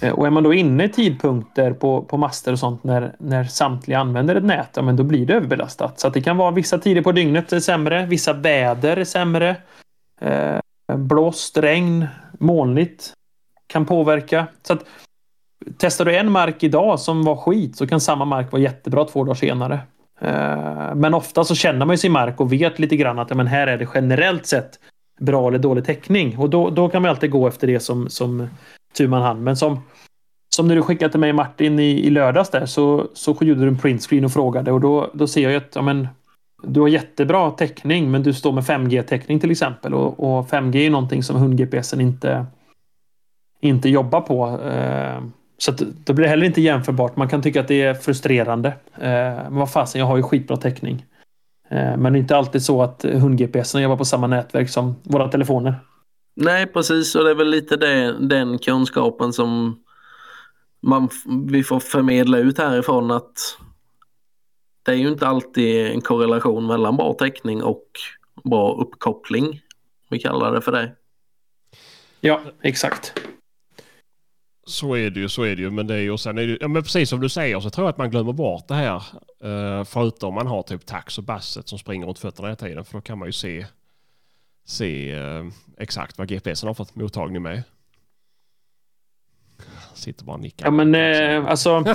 Eh, och är man då inne i tidpunkter på, på master och sånt när, när samtliga använder ett nät, ja, men då blir det överbelastat. Så att det kan vara vissa tider på dygnet är sämre, vissa väder är sämre. Eh, blåst, regn, molnigt kan påverka. Så att, testar du en mark idag som var skit så kan samma mark vara jättebra två dagar senare. Eh, men ofta så känner man ju sin mark och vet lite grann att ja, men här är det generellt sett bra eller dålig täckning. Och då, då kan man alltid gå efter det som, som tur man hand. Men som, som när du skickade till mig Martin i, i lördags där så, så gjorde du en printscreen och frågade och då, då ser jag att ja, men, du har jättebra täckning men du står med 5G-täckning till exempel och, och 5G är någonting som hund-GPSen inte, inte jobbar på. Eh, så att, då blir det heller inte jämförbart. Man kan tycka att det är frustrerande. Eh, men vad fasen, jag har ju skitbra täckning. Eh, men det är inte alltid så att hund-GPSen jobbar på samma nätverk som våra telefoner. Nej, precis. Och det är väl lite det, den kunskapen som man, vi får förmedla ut härifrån att det är ju inte alltid en korrelation mellan bra täckning och bra uppkoppling. Vi kallar det för det. Ja, exakt. Så är det ju, så är det ju. Men det är ju, sen är det, ja, men precis som du säger så tror jag att man glömmer bort det här. Uh, förutom om man har typ tax och basset som springer runt fötterna hela tiden. För då kan man ju se se eh, exakt vad GPSen har fått mottagning med. Sitter bara och nickar. Ja men eh, alltså.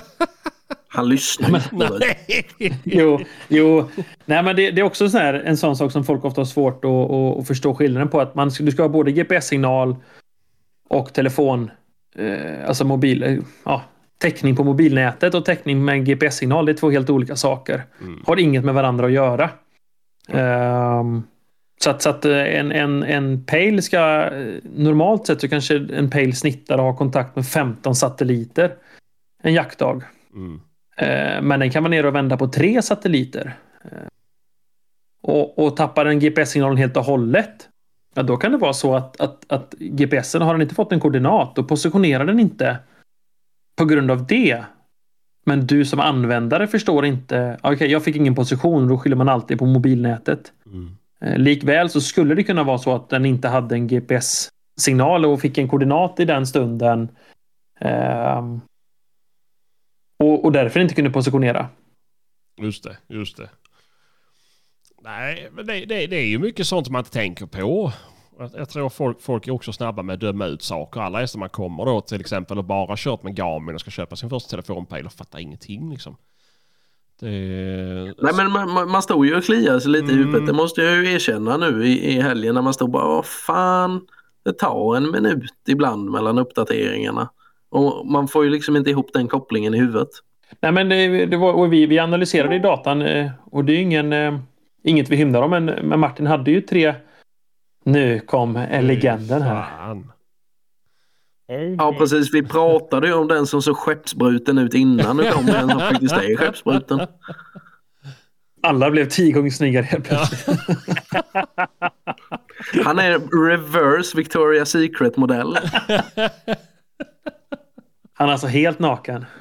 Han lyssnar men, nej. jo, jo. Nej, men det, det, är också så här, en sån sak som folk ofta har svårt att, att, att förstå skillnaden på. Att man, du ska ha både GPS-signal och telefon. Eh, alltså mobil... Eh, ja, täckning på mobilnätet och täckning med GPS-signal. Det är två helt olika saker. Mm. Har inget med varandra att göra. Mm. Um, så att, så att eh, en, en, en pale ska eh, normalt sett så kanske en pale snittar och har kontakt med 15 satelliter en jaktdag. Mm. Eh, men den kan vara nere och vända på tre satelliter. Och, och tappar den GPS-signalen helt och hållet. Ja, då kan det vara så att, att, att GPSen har den inte fått en koordinat och positionerar den inte på grund av det. Men du som användare förstår inte. Okej, okay, jag fick ingen position. Då skyller man alltid på mobilnätet. Mm. Eh, likväl så skulle det kunna vara så att den inte hade en GPS-signal och fick en koordinat i den stunden. Eh, och, och därför inte kunde positionera. Just det, just det. Nej, men det, det, det är ju mycket sånt man inte tänker på. Jag, jag tror folk, folk är också snabba med att döma ut saker. Alla är som man kommer då till exempel och bara kört med Garmin och ska köpa sin första telefonpejl och fattar ingenting liksom. Det... Nej men man, man står ju och kliar sig lite i Mm. huvudet. Det måste jag ju erkänna nu i, i helgen när man står bara, vad fan. Det tar en minut ibland mellan uppdateringarna. Och man får ju liksom inte ihop den kopplingen i huvudet. Nej, men det, det var, och vi, vi analyserade i datan eh, och det är ingen, eh, inget vi hymlar om, men, men Martin hade ju tre... Nu kom eh, legenden här. Fan. Ja precis, vi pratade ju om den som såg skeppsbruten ut innan. Nu kommer den som faktiskt är skeppsbruten. Alla blev tio gånger snyggare helt Ja. plötsligt. Han är reverse Victoria's Secret modell. Han är alltså helt naken.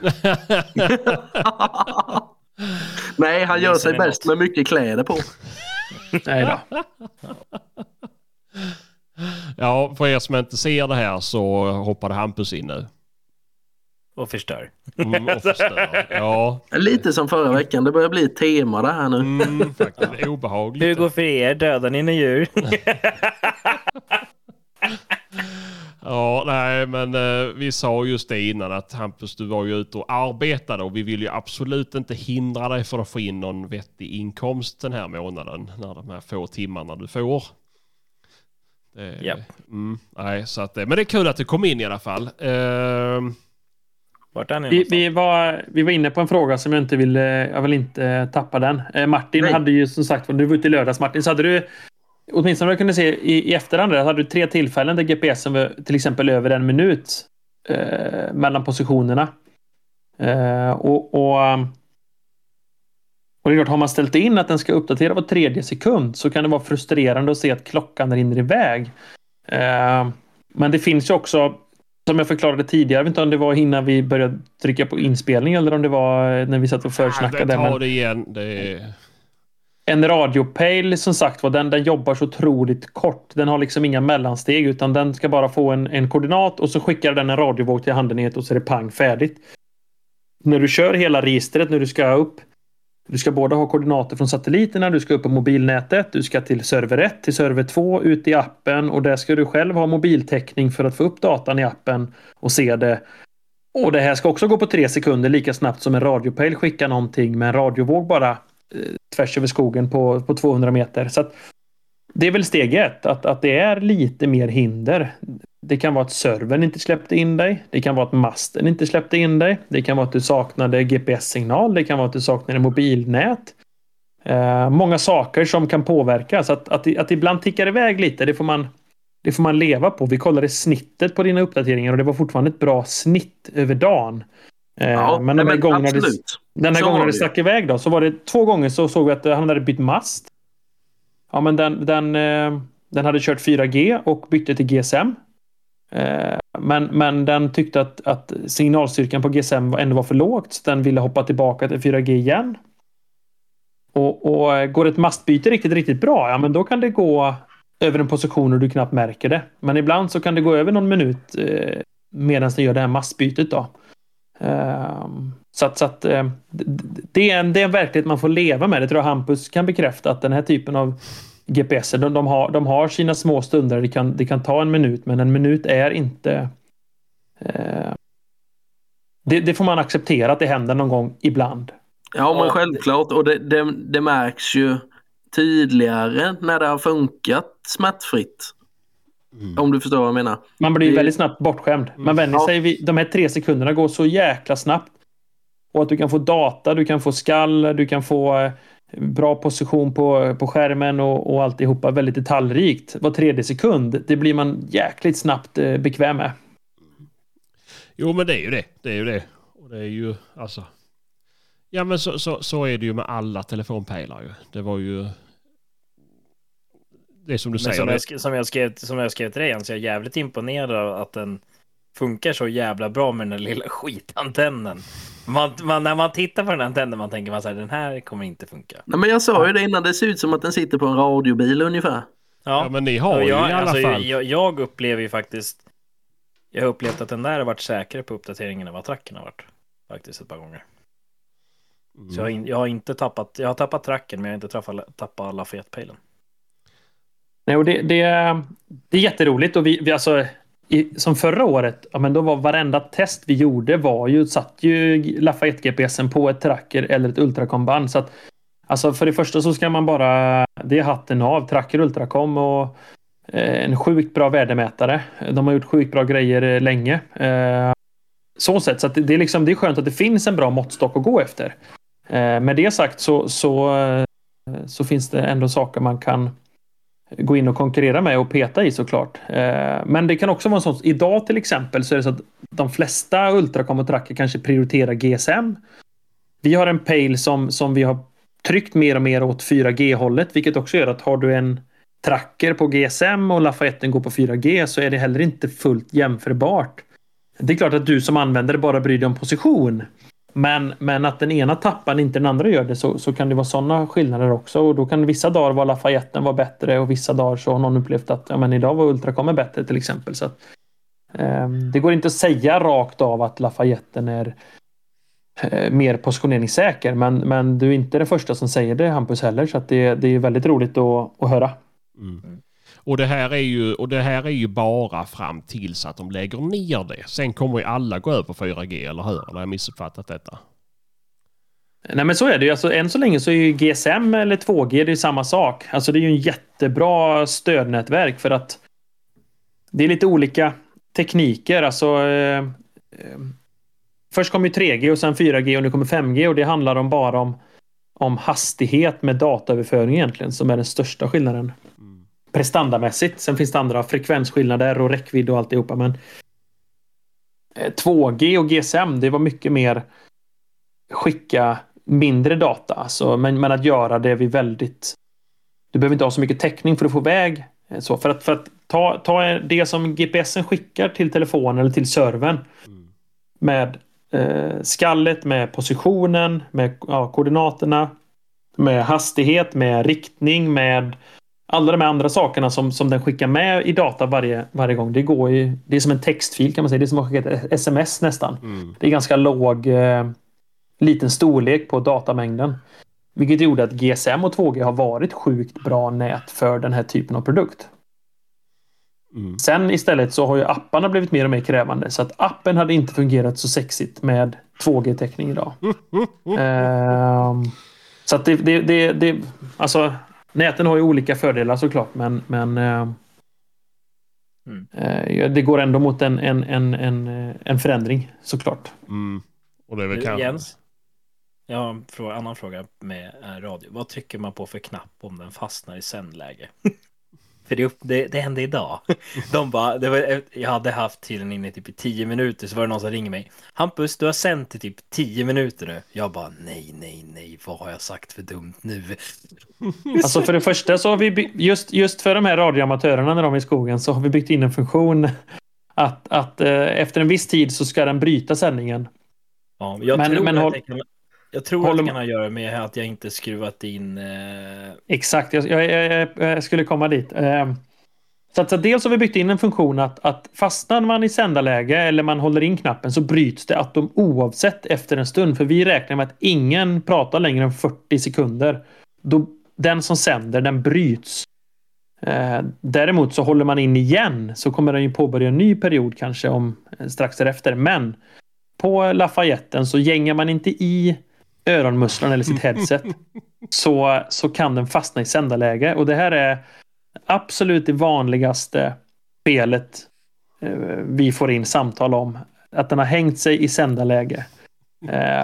Nej, han gör sig bäst med mycket kläder på. Nej då. Ja, för er som inte ser det här så hoppade Hampus in nu. Och förstör. Mm, och förstör. Ja, Lite som förra veckan, det börjar bli ett tema det här nu. mm, faktiskt obehagligt. Hur går för er? Dödar ni några djur? Ja, nej, men eh, vi sa just det innan att Hampus, du var ju ute och arbetade och vi vill ju absolut inte hindra dig för att få in någon vettig inkomst den här månaden när de här få timmarna du får. Det, Japp. mm, nej, så att, eh, men det är kul att du kom in i alla fall. Vart är ni Vi, vi, var, vi var inne på en fråga som jag inte vill, eh, jag vill inte tappa den. Eh, Martin Nej. hade ju som sagt, du var ute i lördags Martin, så hade du åtminstone jag kunde se i, i efterhand där, hade du tre tillfällen där GPSen var till exempel över en minut eh, mellan positionerna. Eh, och, och, och det är klart, har man ställt in att den ska uppdatera var tredje sekund så kan det vara frustrerande att se att klockan rinner iväg. Eh, men det finns ju också som jag förklarade tidigare, jag vet inte om det var innan vi började trycka på inspelning eller om det var eh, när vi satt och försnackade. ta Men det igen. Det är... en radiopejl som sagt var, den, den jobbar så otroligt kort. Den har liksom inga mellansteg utan den ska bara få en, en koordinat och så skickar den en radiovåg till handenhet och så är det pang färdigt. När du kör hela registret, när du ska upp du ska båda ha koordinater från satelliterna, du ska upp på mobilnätet, du ska till server 1, till server 2, ut i appen och där ska du själv ha mobiltäckning för att få upp datan i appen och se det. Och det här ska också gå på tre sekunder lika snabbt som en radiopejl skickar någonting med en radiovåg bara eh, tvärs över skogen på, på 200 meter. Så att det är väl steg ett, att, att det är lite mer hinder. Det kan vara att servern inte släppte in dig. Det kan vara att masten inte släppte in dig. Det kan vara att du saknade GPS-signal. Det kan vara att du saknade mobilnät. Eh, många saker som kan påverka. Så att, att, att ibland tickar iväg lite, det får, man, det får man leva på. Vi kollade snittet på dina uppdateringar och det var fortfarande ett bra snitt över dagen. Eh, Ja, men här men gångerna det, absolut. den här Så gången det det. stack iväg då, så var det två gånger så såg vi att han hade bytt mast. Ja, men den, den, eh, den hade kört 4G och bytte till GSM. Eh, men, men den tyckte att, att signalstyrkan på GSM var- ändå var för lågt, så den ville hoppa tillbaka till 4G igen. Och, och eh, går ett mastbyte riktigt, riktigt bra, ja men då kan det gå över en position och du knappt märker det. Men ibland så kan det gå över någon minut eh, medan den gör det här mastbytet då. Eh, så att, så att eh, det, är en, det är en verklighet man får leva med. Det tror jag Hampus kan bekräfta att den här typen av GPS, de, de, har, de har sina små stunder. Det kan, det kan ta en minut, men en minut är inte... Eh, det, det får man acceptera att det händer någon gång ibland. Ja, men självklart. Och det, det, det märks ju tydligare när det har funkat smärtfritt. Mm. Om du förstår vad jag menar. Man blir Det- väldigt snabbt bortskämd. Man vänjer Ja. sig vid, de här tre sekunderna går så jäkla snabbt. Och att du kan få data, du kan få skall, du kan få eh, bra position på, på skärmen och, och alltihopa väldigt detaljrikt. Var tredje sekund, det blir man jäkligt snabbt eh, bekväm med. Jo men det är ju det. Det är ju det. Och det är ju alltså. Ja men så, så, så är det ju med alla telefonpejlar ju. Det var ju. Det är som du Men säger. som, jag, sk- som, jag skrev, som jag skrev till dig, så jag är jävligt imponerad av att den funkar så jävla bra med den där lilla skitantennen. Man, man, när man tittar på den här antennen man tänker man så här, den här kommer inte funka. Nej, men jag sa ju det innan, det ser ut som att den sitter på en radiobil ungefär. Ja men ni har ju jag, i alla alltså, fall. Jag, jag upplever ju faktiskt, jag har upplevt att den där har varit säkrare på uppdateringen än vad tracken har varit. Faktiskt ett par gånger. Så jag har, in, jag har inte tappat, jag har tappat tracken men jag har inte tappat, tappat Lafayette-pejlen. Nej, och det, det, det är jätteroligt och vi, vi alltså i, som förra året, ja, men då var varenda test vi gjorde var ju, satt ju Lafayette GPSen på ett tracker eller ett ultrakomband. Så att, alltså för det första så ska man bara, det är hatten av, tracker ultracom och eh, en sjukt bra värdemätare. De har gjort sjukt bra grejer eh, länge. Eh, så sätt, så att det, det, är liksom, det är skönt att det finns en bra måttstock att gå efter. Eh, med det sagt så, så, eh, så finns det ändå saker man kan gå in och konkurrera med och peta i såklart. Eh, men det kan också vara så idag till exempel så är det så att de flesta Ultracom och kanske prioriterar GSM. Vi har en Pale som, som vi har tryckt mer och mer åt 4G-hållet, vilket också gör att har du en tracker på GSM och Lafayette går på 4G så är det heller inte fullt jämförbart. Det är klart att du som användare bara bryr dig om position. Men, men att den ena tappar inte den andra gör det så, så kan det vara sådana skillnader också. Och då kan vissa dagar vara Lafayetten var bättre och vissa dagar så har någon upplevt att ja, men idag var Ultracom bättre till exempel. Så att, eh, det går inte att säga rakt av att Lafayetten är eh, mer positioneringssäker. Men, men du är inte den första som säger det Hampus heller. Så att det, det är väldigt roligt att, att höra. Mm. Och det, här är ju, och det här är ju bara fram tills att de lägger ner det. Sen kommer ju alla gå över på 4G, eller hur? Eller har jag missuppfattat detta? Nej men så är det ju. Alltså, än så länge så är ju GSM eller 2G det är samma sak. Alltså det är ju en jättebra stödnätverk för att det är lite olika tekniker. Alltså, eh, eh, först kom ju 3G och sen 4G och nu kommer 5G och det handlar om bara om, om hastighet med dataöverföring egentligen som är den största skillnaden prestandamässigt. Sen finns det andra frekvensskillnader och räckvidd och alltihopa. Men eh, 2G och GSM, det var mycket mer skicka mindre data. Alltså, men, men att göra det vid väldigt... Du behöver inte ha så mycket täckning för att få iväg eh, så för att, för att ta, ta det som GPSen skickar till telefonen eller till servern. Mm. Med eh, skallet, med positionen, med ja, koordinaterna. Med hastighet, med riktning, med alla de här andra sakerna som, som den skickar med i data varje, varje gång. Det går ju, det är som en textfil kan man säga. Det är som att skicka ett sms nästan. Mm. Det är ganska låg, eh, liten storlek på datamängden. Vilket gjorde att GSM och 2G har varit sjukt bra nät för den här typen av produkt. Mm. Sen istället så har ju apparna blivit mer och mer krävande. Så att appen hade inte fungerat så sexigt med 2G-täckning idag. uh, så att det, det, det, det, alltså Näten har ju olika fördelar såklart, men, men eh, mm. eh, det går ändå mot en, en, en, en, en förändring såklart. Mm. Och det är väl kanske... Jens, jag har en annan fråga med eh, radio. Vad trycker man på för knapp om den fastnar i sändläge? För det, det, det hände idag. De bara, det var, jag hade haft tiden inne typ i tio minuter så var det någon som ringde mig. Hampus, du har sänt i typ tio minuter nu. Jag bara, nej, nej, nej, vad har jag sagt för dumt nu? Alltså för det första så har vi, just, just för de här radioamatörerna när de är i skogen så har vi byggt in en funktion att, att eh, efter en viss tid så ska den bryta sändningen. Ja, jag men, tror men, att håll... Jag tror Håller... att det kan ha att göra med att jag inte skruvat in... Eh... Exakt, jag, jag, jag, jag, skulle komma dit. Eh, så att, så dels har vi byggt in en funktion att, att fastnar man i sändarläge eller man håller in knappen så bryts det att de oavsett efter en stund. För vi räknar med att ingen pratar längre än 40 sekunder. Då, den som sänder, den bryts. Eh, däremot så håller man in igen så kommer den ju påbörja en ny period kanske om eh, strax därefter. Men på Lafayetten så gängar man inte i öronmusslan eller sitt headset så, så kan den fastna i sändarläge. Och det här är absolut det vanligaste felet eh, vi får in samtal om. Att den har hängt sig i sändarläge. Eh,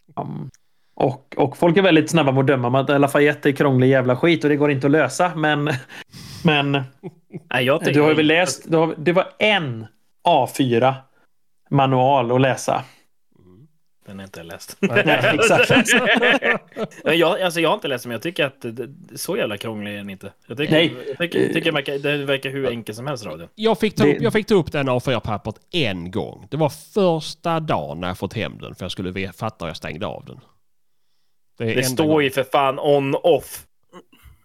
och, och folk är väldigt snabba med att döma att Lafayette är krånglig jävla skit och det går inte att lösa. Men, men Nej, jag du har väl läst. Har, det var en A4 manual att läsa. Den är inte läst. Nej, exakt. jag, alltså, jag har inte läst men jag tycker att det, så jävla krånglig är den inte. Jag tycker, Nej. Jag tycker, jag tycker det, verkar, det verkar hur enkel som helst radio. Jag fick ta upp, jag fick ta upp den A4-pappret en gång. Det var första dagen när jag fått hem den för jag skulle fatta och jag stängde av den. Det, det står gång. ju för fan on-off.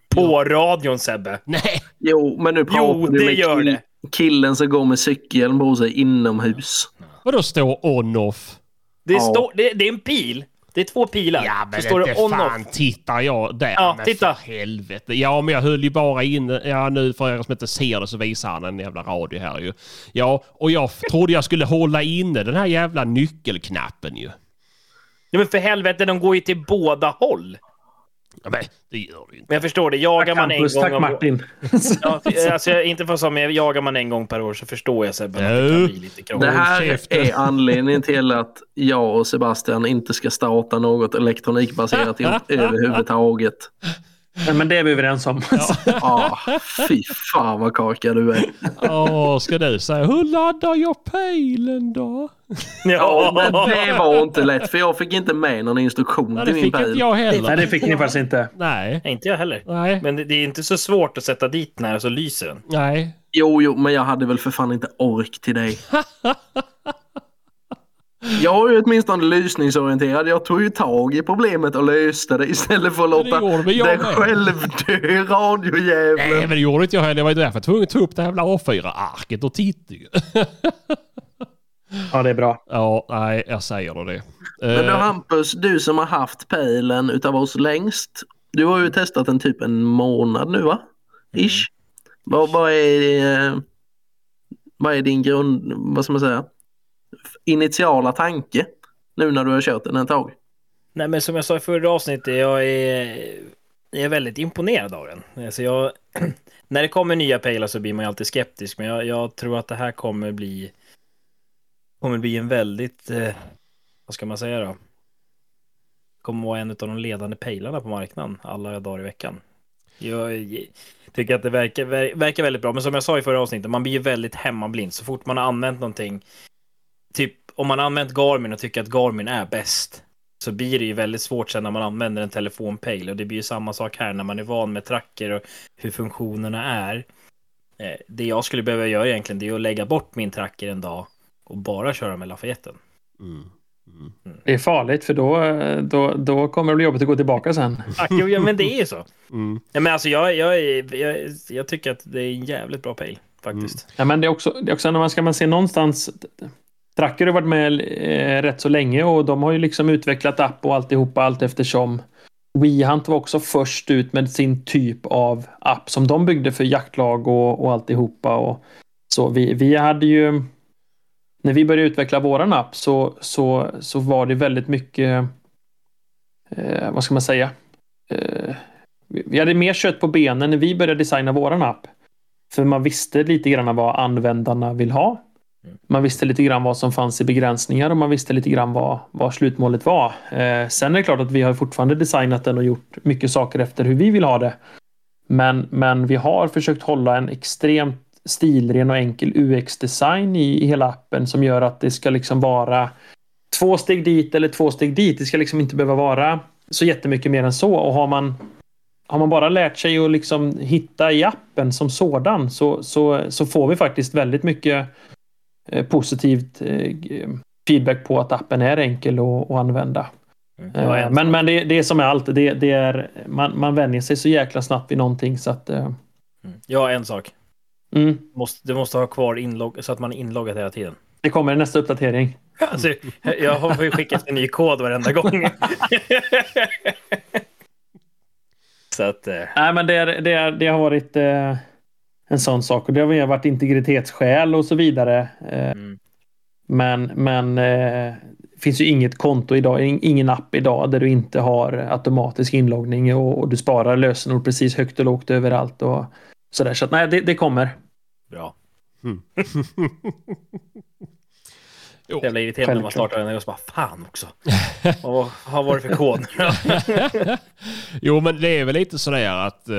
På ja. radion Sebbe. Nej. Jo, men nu pratar jo, det gör kill, det. killen som går med cykeln på sig inomhus. Vadå står on-off? Det, ja. står, det, det är en pil Det är två pilar. Ja, men så står det on fan off. tittar jag där. Ja, men titta. för helvete. Ja, men jag höll ju bara in... Ja, nu för er som inte ser det så visar han en jävla radio här ju. Ja, och jag trodde jag skulle hålla inne den här jävla nyckelknappen ju. Ja, men för helvete, de går ju till båda håll. Ja, men det gör det inte. Men jag förstår det. Jagar man en Campus, gång... tack om- Martin. Ja, alltså, jag- inte för så, men jagar man en gång per år så förstår jag Sebbe att det kan bli lite Det krångligt. här är anledningen till att jag och Sebastian inte ska starta något elektronikbaserat överhuvudtaget. Nej, men det är vi överens om. Ah, fy fan vad korkad du är. Åh, ska du säga hur laddar jag pejlen då? Ja, men det var inte lätt för jag fick inte med någon instruktion Nej, till det min fick inte jag heller. Nej, det fick ni faktiskt inte. Nej, Nej, inte jag heller. nej, Men det, det är inte så svårt att sätta dit den här så lyser den. nej. Jo, jo, men jag hade väl för fan inte ork till dig. Jag är ju åtminstone lysningsorienterad. Jag tog ju tag i problemet och löste det istället för att låta det med. självdö Nej, radiojäveln. men det gjorde inte jag heller. Det var ju därför jag var tvungen att ta upp det här jävla A4-arket och titta ju. Ja, det är bra. Ja, nej, jag säger då det. Men du Eh, Hampus, du som har haft pejlen utav oss längst. Du har ju testat den typ en månad nu va? Ish. Vad, vad, är, eh, vad är din grund, vad ska man säga, initiala tanke nu när du har kört den ett tag? Nej, men som jag sa i förra avsnittet, jag är, jag är väldigt imponerad av den. Alltså jag, när det kommer nya pejlar så blir man ju alltid skeptisk, men jag, jag tror att det här kommer bli kommer bli en väldigt, eh, vad ska man säga då? Kommer vara en av de ledande pejlarna på marknaden alla dagar i veckan. Jag tycker att det verkar, verkar väldigt bra, men som jag sa i förra avsnittet, man blir ju väldigt hemmablind så fort man har använt någonting. Om man använt Garmin och tycker att Garmin är bäst, så blir det ju väldigt svårt sen när man använder en telefonpejl. Och det blir ju samma sak här när man är van med tracker och hur funktionerna är. Eh, Det jag skulle behöva göra egentligen det är att lägga bort min tracker en dag och bara köra med Lafayetten. mm, mm, Det är farligt för då, då, då kommer det bli jobbigt att gå tillbaka sen. Ah, jo, ja, men det är ju så. mm. Ja, men alltså jag, jag, jag, jag tycker att det är en jävligt bra pejl faktiskt. Ja, men det är också, det är också när man ska man se någonstans. Tracker har varit med eh, rätt så länge och de har ju liksom utvecklat app och alltihopa allt eftersom. WeHunt var också först ut med sin typ av app som de byggde för jaktlag och, och alltihopa. Och så vi, vi hade ju när vi började utveckla våran app så, så, så var det väldigt mycket eh, vad ska man säga? Eh, vi vi hade mer kött på benen när vi började designa våran app. För man visste lite grann vad användarna vill ha. Man visste lite grann vad som fanns i begränsningar och man visste lite grann vad, vad slutmålet var. Eh, sen är det klart att vi har fortfarande designat den och gjort mycket saker efter hur vi vill ha det. Men, men vi har försökt hålla en extremt stilren och enkel UX-design i, i hela appen som gör att det ska liksom vara två steg dit eller två steg dit. Det ska liksom inte behöva vara så jättemycket mer än så. Och har man, har man bara lärt sig att liksom hitta i appen som sådan så, så, så får vi faktiskt väldigt mycket positivt eh, feedback på att appen är enkel att, att använda. Mm. Eh, men men det, det är som är allt. Det, det är, man, man vänjer sig så jäkla snabbt vid någonting så att... eh, Mm. Ja, en sak. Mm, Måste, du måste ha kvar inlogg så att man är inloggad hela tiden. det kommer i nästa uppdatering. Alltså, jag har ju skickat en ny kod varenda gång. så att... Eh, Nej, men det, är, det, är, det har varit eh, en sån sak och det har varit integritetsskäl och så vidare. Eh, mm. Men, men eh, det finns ju inget konto idag, in- ingen app idag där du inte har automatisk inloggning och, och du sparar lösenord precis högt och lågt överallt och sådär. Så att, nej, det, det kommer. Bra. Mm. Jo. Jävla irriterande när man startar den och så bara fan också. Vad vad var det för kod? jo, men det är väl lite sådär att... Eh,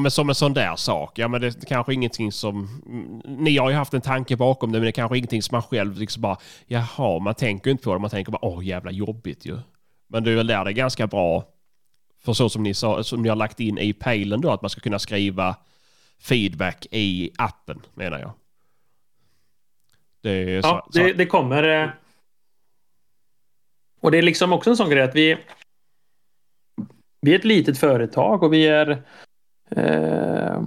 men som en sån där sak. Ja, men det är kanske ingenting som... mm, Ni har ju haft en tanke bakom det, men det är kanske ingenting som man själv liksom bara... Jaha, man tänker inte på det. Man tänker bara åh jävla jobbigt ju. Men det är väl där det är ganska bra. För så som ni, sa, som ni har lagt in i pejlen då, att man ska kunna skriva feedback i appen, menar jag. Det är så, Ja, det, det kommer. eh, Och det är liksom också en sån grej att vi... Vi är ett litet företag och vi är... Eh,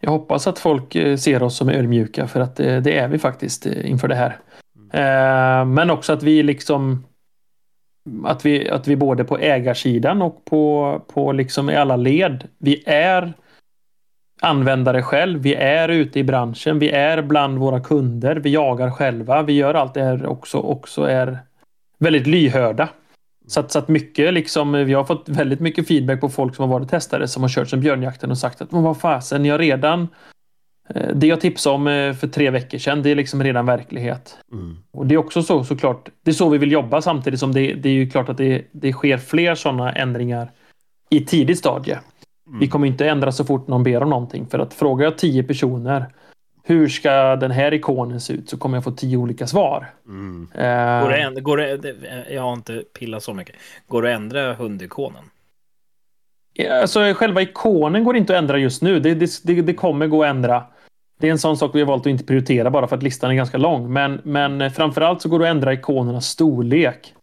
jag hoppas att folk eh, ser oss som ödmjuka för att det, det är vi faktiskt eh, inför det här. Eh, men också att vi liksom... att vi, att vi både på ägarsidan och på, på liksom i alla led, vi är användare själv, vi är ute i branschen, vi är bland våra kunder, vi jagar själva, vi gör allt det här också, också är väldigt lyhörda. Så att, så att mycket liksom, vi har fått väldigt mycket feedback på folk som har varit testare som har kört som björnjakten och sagt att vad fasen, jag redan eh, det jag tipsade om eh, för tre veckor sedan, det är liksom redan verklighet. Mm. Och det är också så såklart, det är så vi vill jobba samtidigt som det, det är ju klart att det, det sker fler sådana ändringar i tidigt stadie. Mm. Vi kommer inte ändra så fort någon ber om någonting för att frågar jag tio personer hur ska den här ikonen se ut så kommer jag få tio olika svar. Mm. Uh, går det, går det, jag har inte pillat så mycket. Går det att ändra hundikonen? Alltså själva ikonen går inte att ändra just nu. Det, det, det, kommer gå att ändra. Det är en sån sak vi har valt att inte prioritera bara för att listan är ganska lång. Men, men framförallt så går det att ändra ikonernas storlek.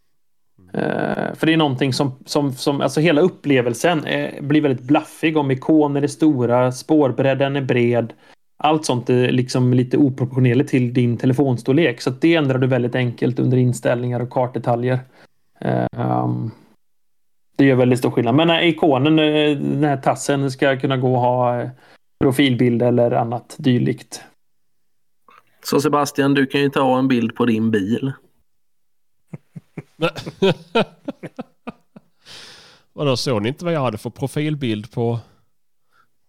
Uh, för det är någonting som, som, som alltså hela upplevelsen är, blir väldigt blaffig om ikoner är stora, spårbredden är bred allt sånt är liksom lite oproportionerligt till din telefonstorlek. Så det ändrar du väldigt enkelt under inställningar och kartdetaljer. Um, det gör väldigt stor skillnad. Men ikonen, eh, den här tassen, ska kunna gå och ha eh, profilbild eller annat dylikt. Så Sebastian, du kan ju ta en bild på din bil. Vadå, såg ni inte vad jag hade för profilbild på,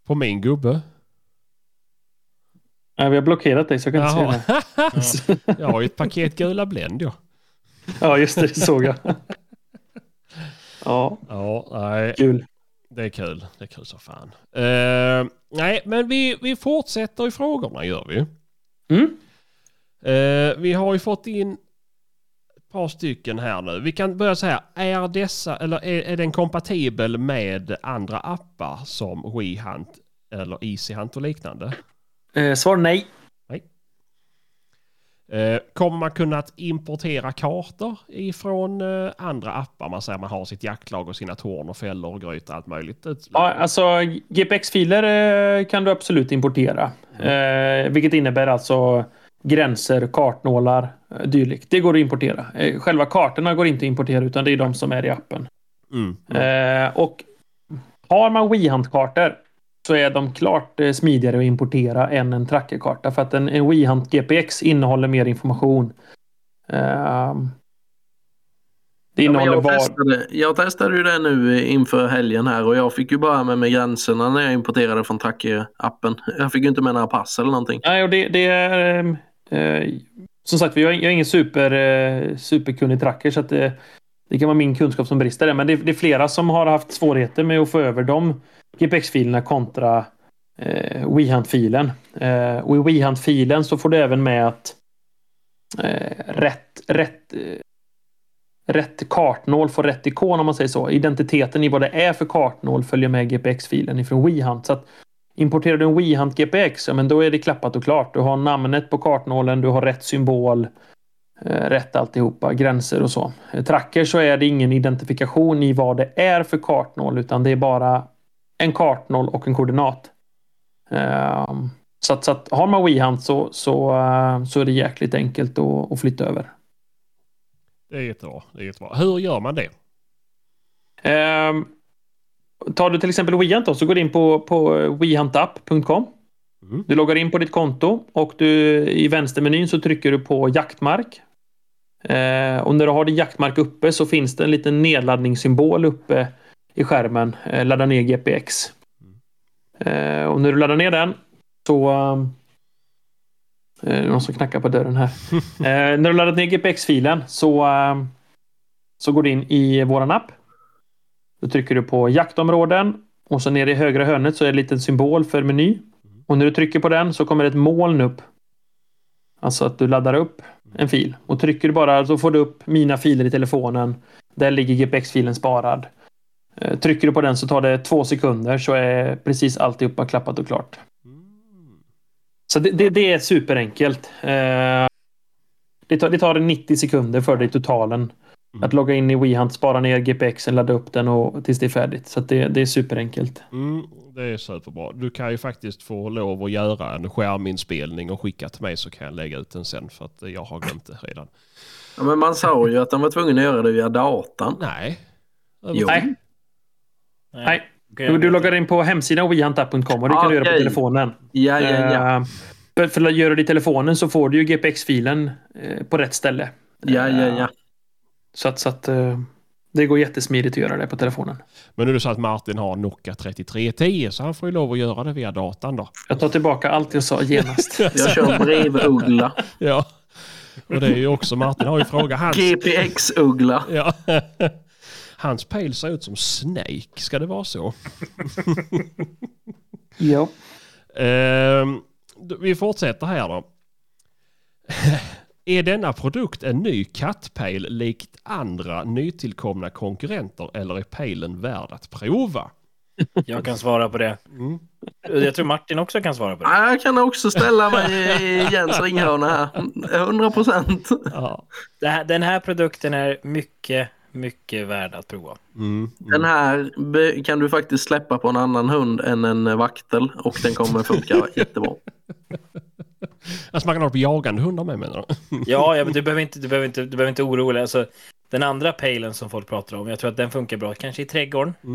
på min gubbe? Ja, vi har blockerat dig så jag kan Jaha. inte se det. jag har ju ett paket gula Blend ja. Ja, just det, såg jag. ja. Ja, nej. Kul. Det är kul. Det är kul så fan. Uh, nej, men vi, vi fortsätter i frågorna gör vi. Mm. Uh, vi har ju fått in ett par stycken här nu. Vi kan börja så här. Är dessa, eller är, är den kompatibel med andra appar som WeHunt eller EasyHunt och liknande? Eh, svar nej. nej. Eh, kommer man kunna importera kartor ifrån eh, andra appar? Man säger man har sitt jaktlag och sina torn och fällor och grytor och allt möjligt. Ja, alltså GPX-filer eh, kan du absolut importera. Mm. Eh, vilket innebär alltså gränser, kartnålar, eh, dylikt. Det går att importera. Eh, själva kartorna går inte att importera utan det är de som är i appen. Mm. Mm. och har man WeHunt-kartor så är de klart eh, smidigare att importera än en trackerkarta för att en, en WeHunt GPX innehåller mer information. Uh, det innehåller ja, jag, var... testade, jag testade ju det nu inför helgen här och jag fick ju bara med mig gränserna när jag importerade från tracker-appen. Jag fick ju inte med några pass eller någonting. Nej, och det, det är... Eh, som sagt, jag är ingen super, eh, superkunnig tracker så att det, det kan vara min kunskap som brister där. Men det, det, är flera som har haft svårigheter med att få över dem GPX-filerna kontra eh, WeHunt-filen. Eh, och i WeHunt-filen så får du även med att eh, rätt, rätt, eh, rätt kartnål får rätt ikon om man säger så. Identiteten i vad det är för kartnål följer med GPX-filen ifrån WeHunt. Så att importerar du en WeHunt GPX, ja men då är det klappat och klart. Du har namnet på kartnålen, du har rätt symbol, eh, rätt alltihopa, gränser och så. Tracker så är det ingen identifikation i vad det är för kartnål utan det är bara en kartnoll och en koordinat. Uh, så, att, så att har man WeHunt så, så, uh, så är det jäkligt enkelt att, att flytta över. Det är jättebra. Det är jättebra. Hur gör man det? Uh, tar du till exempel WeHunt då, så går du in på, på wehuntapp.com. Mm. Du loggar in på ditt konto och du, i vänstermenyn så trycker du på jaktmark. Eh, och när du har din jaktmark uppe så finns det en liten nedladdningssymbol uppe i skärmen. Eh, ladda ner GPX. Mm. och när du laddar ner den så eh, är det någon som knackar på dörren här. när du laddat ner GPX-filen så, så går du in i våran app. Då trycker du på jaktområden och så nere i högra hörnet så är det en liten symbol för meny. Och när du trycker på den så kommer ett moln upp. Alltså att du laddar upp en fil. Och trycker du bara så får du upp mina filer i telefonen. Där ligger GPX-filen sparad. Eh, trycker du på den så tar det två sekunder så är precis alltihopa klappat och klart. Så det, det, det är superenkelt. Eh, det tar, det tar 90 sekunder för dig totalen Att logga in i WeHunt, spara ner GPXen, ladda upp den och, tills det är färdigt. Så det, det är superenkelt. Mm, det är superbra. Du kan ju faktiskt få lov att göra en skärminspelning och skicka till mig så kan jag lägga ut den sen för att jag har glömt det redan. Ja, men man sa ju att de var tvungna att göra det via datan. Nej. Jo. Nej, Nej. Du, du loggar in på hemsidan wehunt.com och det kan du göra på telefonen. Ja, ja, ja. Eh, För, att göra det i telefonen så får du ju GPX-filen eh, på rätt ställe. Ja, ja, ja. Så att, så att eh, det går jättesmidigt att göra det på telefonen. Men nu är det så att Martin har Nokia 3310 så han får ju lov att göra det via datan då. Jag tar tillbaka allt jag sa genast. Jag kör brevuggla. Ja. Och det är ju också, Martin har ju frågat hans... GPX-uggla. Ja. Hans pejl ser ut som Snake, ska det vara så? ja. D- vi fortsätter här då. Är denna produkt en ny kattpejl likt andra nytillkomna konkurrenter eller är pejlen värd att prova? Jag kan svara på det. Mm. Jag tror Martin också kan svara på det. Ja, Jag kan också ställa mig i Jens ringhörna här. 100 procent. Ja. Den här produkten är mycket, mycket värd att prova. Mm. Den här kan du faktiskt släppa på en annan hund än en vaktel och den kommer funka jättebra. Alltså man kan ha på jagande hundar med menar du? Ja, ja men du behöver inte, du behöver inte, du behöver inte oroa dig. Alltså, den andra pejlen som folk pratar om, jag tror att den funkar bra. Kanske i trädgården.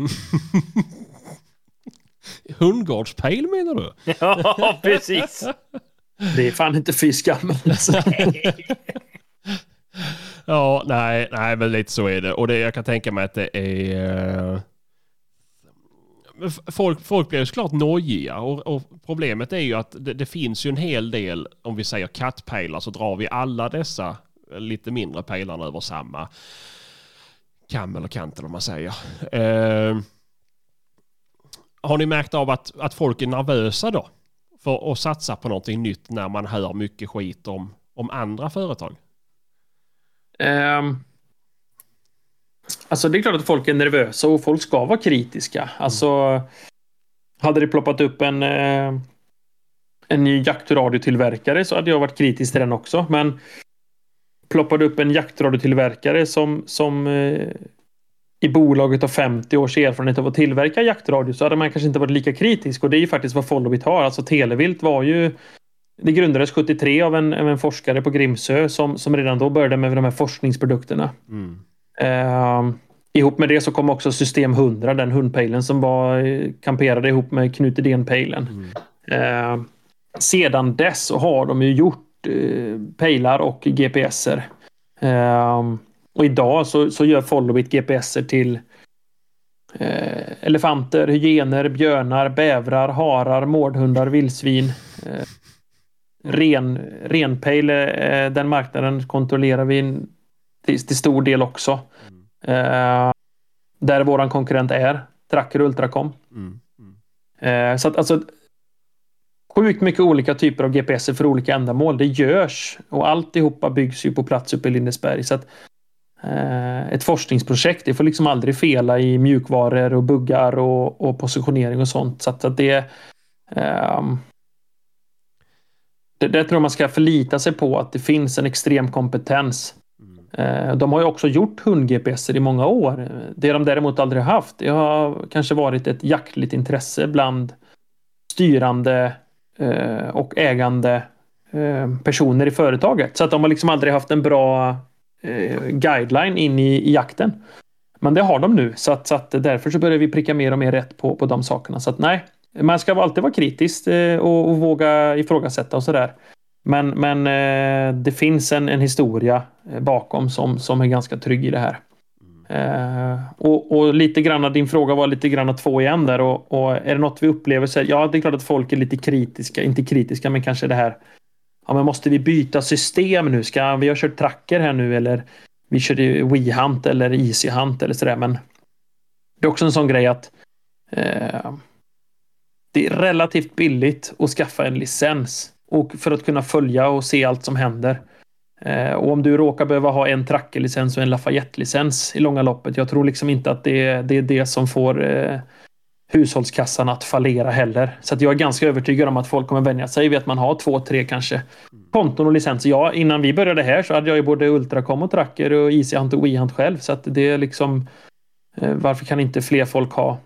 Hundgårdspejl menar du? Ja, precis. Det är fan inte fy skam. Ja, nej, nej, men lite så är det. Och det, jag kan tänka mig att det är... eh, Folk, folk blir ju såklart nojiga och, och problemet är ju att det, det finns ju en hel del, om vi säger kattpejlar så drar vi alla dessa eh, lite mindre pejlarna över samma kam eller kant eller vad man säger. Eh, har ni märkt av att, att folk är nervösa då? För att satsa på någonting nytt när man hör mycket skit om, om andra företag? Ehm, alltså det är klart att folk är nervösa och folk ska vara kritiska. Alltså hade det ploppat upp en eh, en ny jaktradiotillverkare så hade jag varit kritisk till den också. Men ploppade upp en jaktradiotillverkare som, som eh, i bolaget har 50 års erfarenhet av att tillverka jaktradio så hade man kanske inte varit lika kritisk. Och det är ju faktiskt vad Followit har. Alltså Televilt var ju det grundades 73 av en, av en forskare på Grimsö som, som redan då började med de här forskningsprodukterna. Mm. Eh, ihop med det så kom också System 100, den hundpejlen som var kamperade ihop med Knut Idén-pejlen. Mm. Eh, sedan dess så har de ju gjort eh, pejlar och GPSer. Eh, och idag så, så gör Followit GPSer till eh, elefanter, hyener, björnar, bävrar, harar, mårdhundar, vildsvin. Eh, ren, renpejl, eh, den marknaden kontrollerar vi till, till stor del också. Eh, där våran konkurrent är Tracker och Ultracom. Mm. Mm. Eh, så att alltså sjukt mycket olika typer av GPS för olika ändamål. Det görs och alltihopa byggs ju på plats uppe i Lindesberg. Så att, eh, ett forskningsprojekt, det får liksom aldrig fela i mjukvaror och buggar och, och positionering och sånt. Så att, att det, ehm, det, det tror jag man ska förlita sig på att det finns en extrem kompetens. Eh, De har ju också gjort hund-GPSer i många år. Det de däremot aldrig haft, det har kanske varit ett jaktligt intresse bland styrande eh, och ägande eh, personer i företaget. Så att de har liksom aldrig haft en bra guideline in i, i jakten. Men det har de nu, så att, så att därför så börjar vi pricka mer och mer rätt på, på de sakerna. Så att nej, man ska alltid vara kritisk eh, och, och våga ifrågasätta och sådär. Men, men eh, det finns en, en historia eh, bakom som, som är ganska trygg i det här. Eh, och, och lite grann, din fråga var lite grann två igen där och, och är det något vi upplever så ja, det är klart att folk är lite kritiska, inte kritiska, men kanske det här. Ja, men måste vi byta system nu? Ska vi har kört tracker här nu eller vi körde WeHunt eller EasyHunt eller sådär, men det är också en sån grej att eh, det är relativt billigt att skaffa en licens och för att kunna följa och se allt som händer. Eh, och om du råkar behöva ha en trackerlicens och en Lafayette-licens i långa loppet. Jag tror liksom inte att det är det, är det som får eh, hushållskassan att fallera heller. Så jag är ganska övertygad om att folk kommer vänja sig vid att man har två, tre kanske konton och licenser. Ja, innan vi började här så hade jag ju både Ultracom och Tracker och Easyhunt och WeHunt själv. Så att det är liksom eh, varför kan inte fler folk ha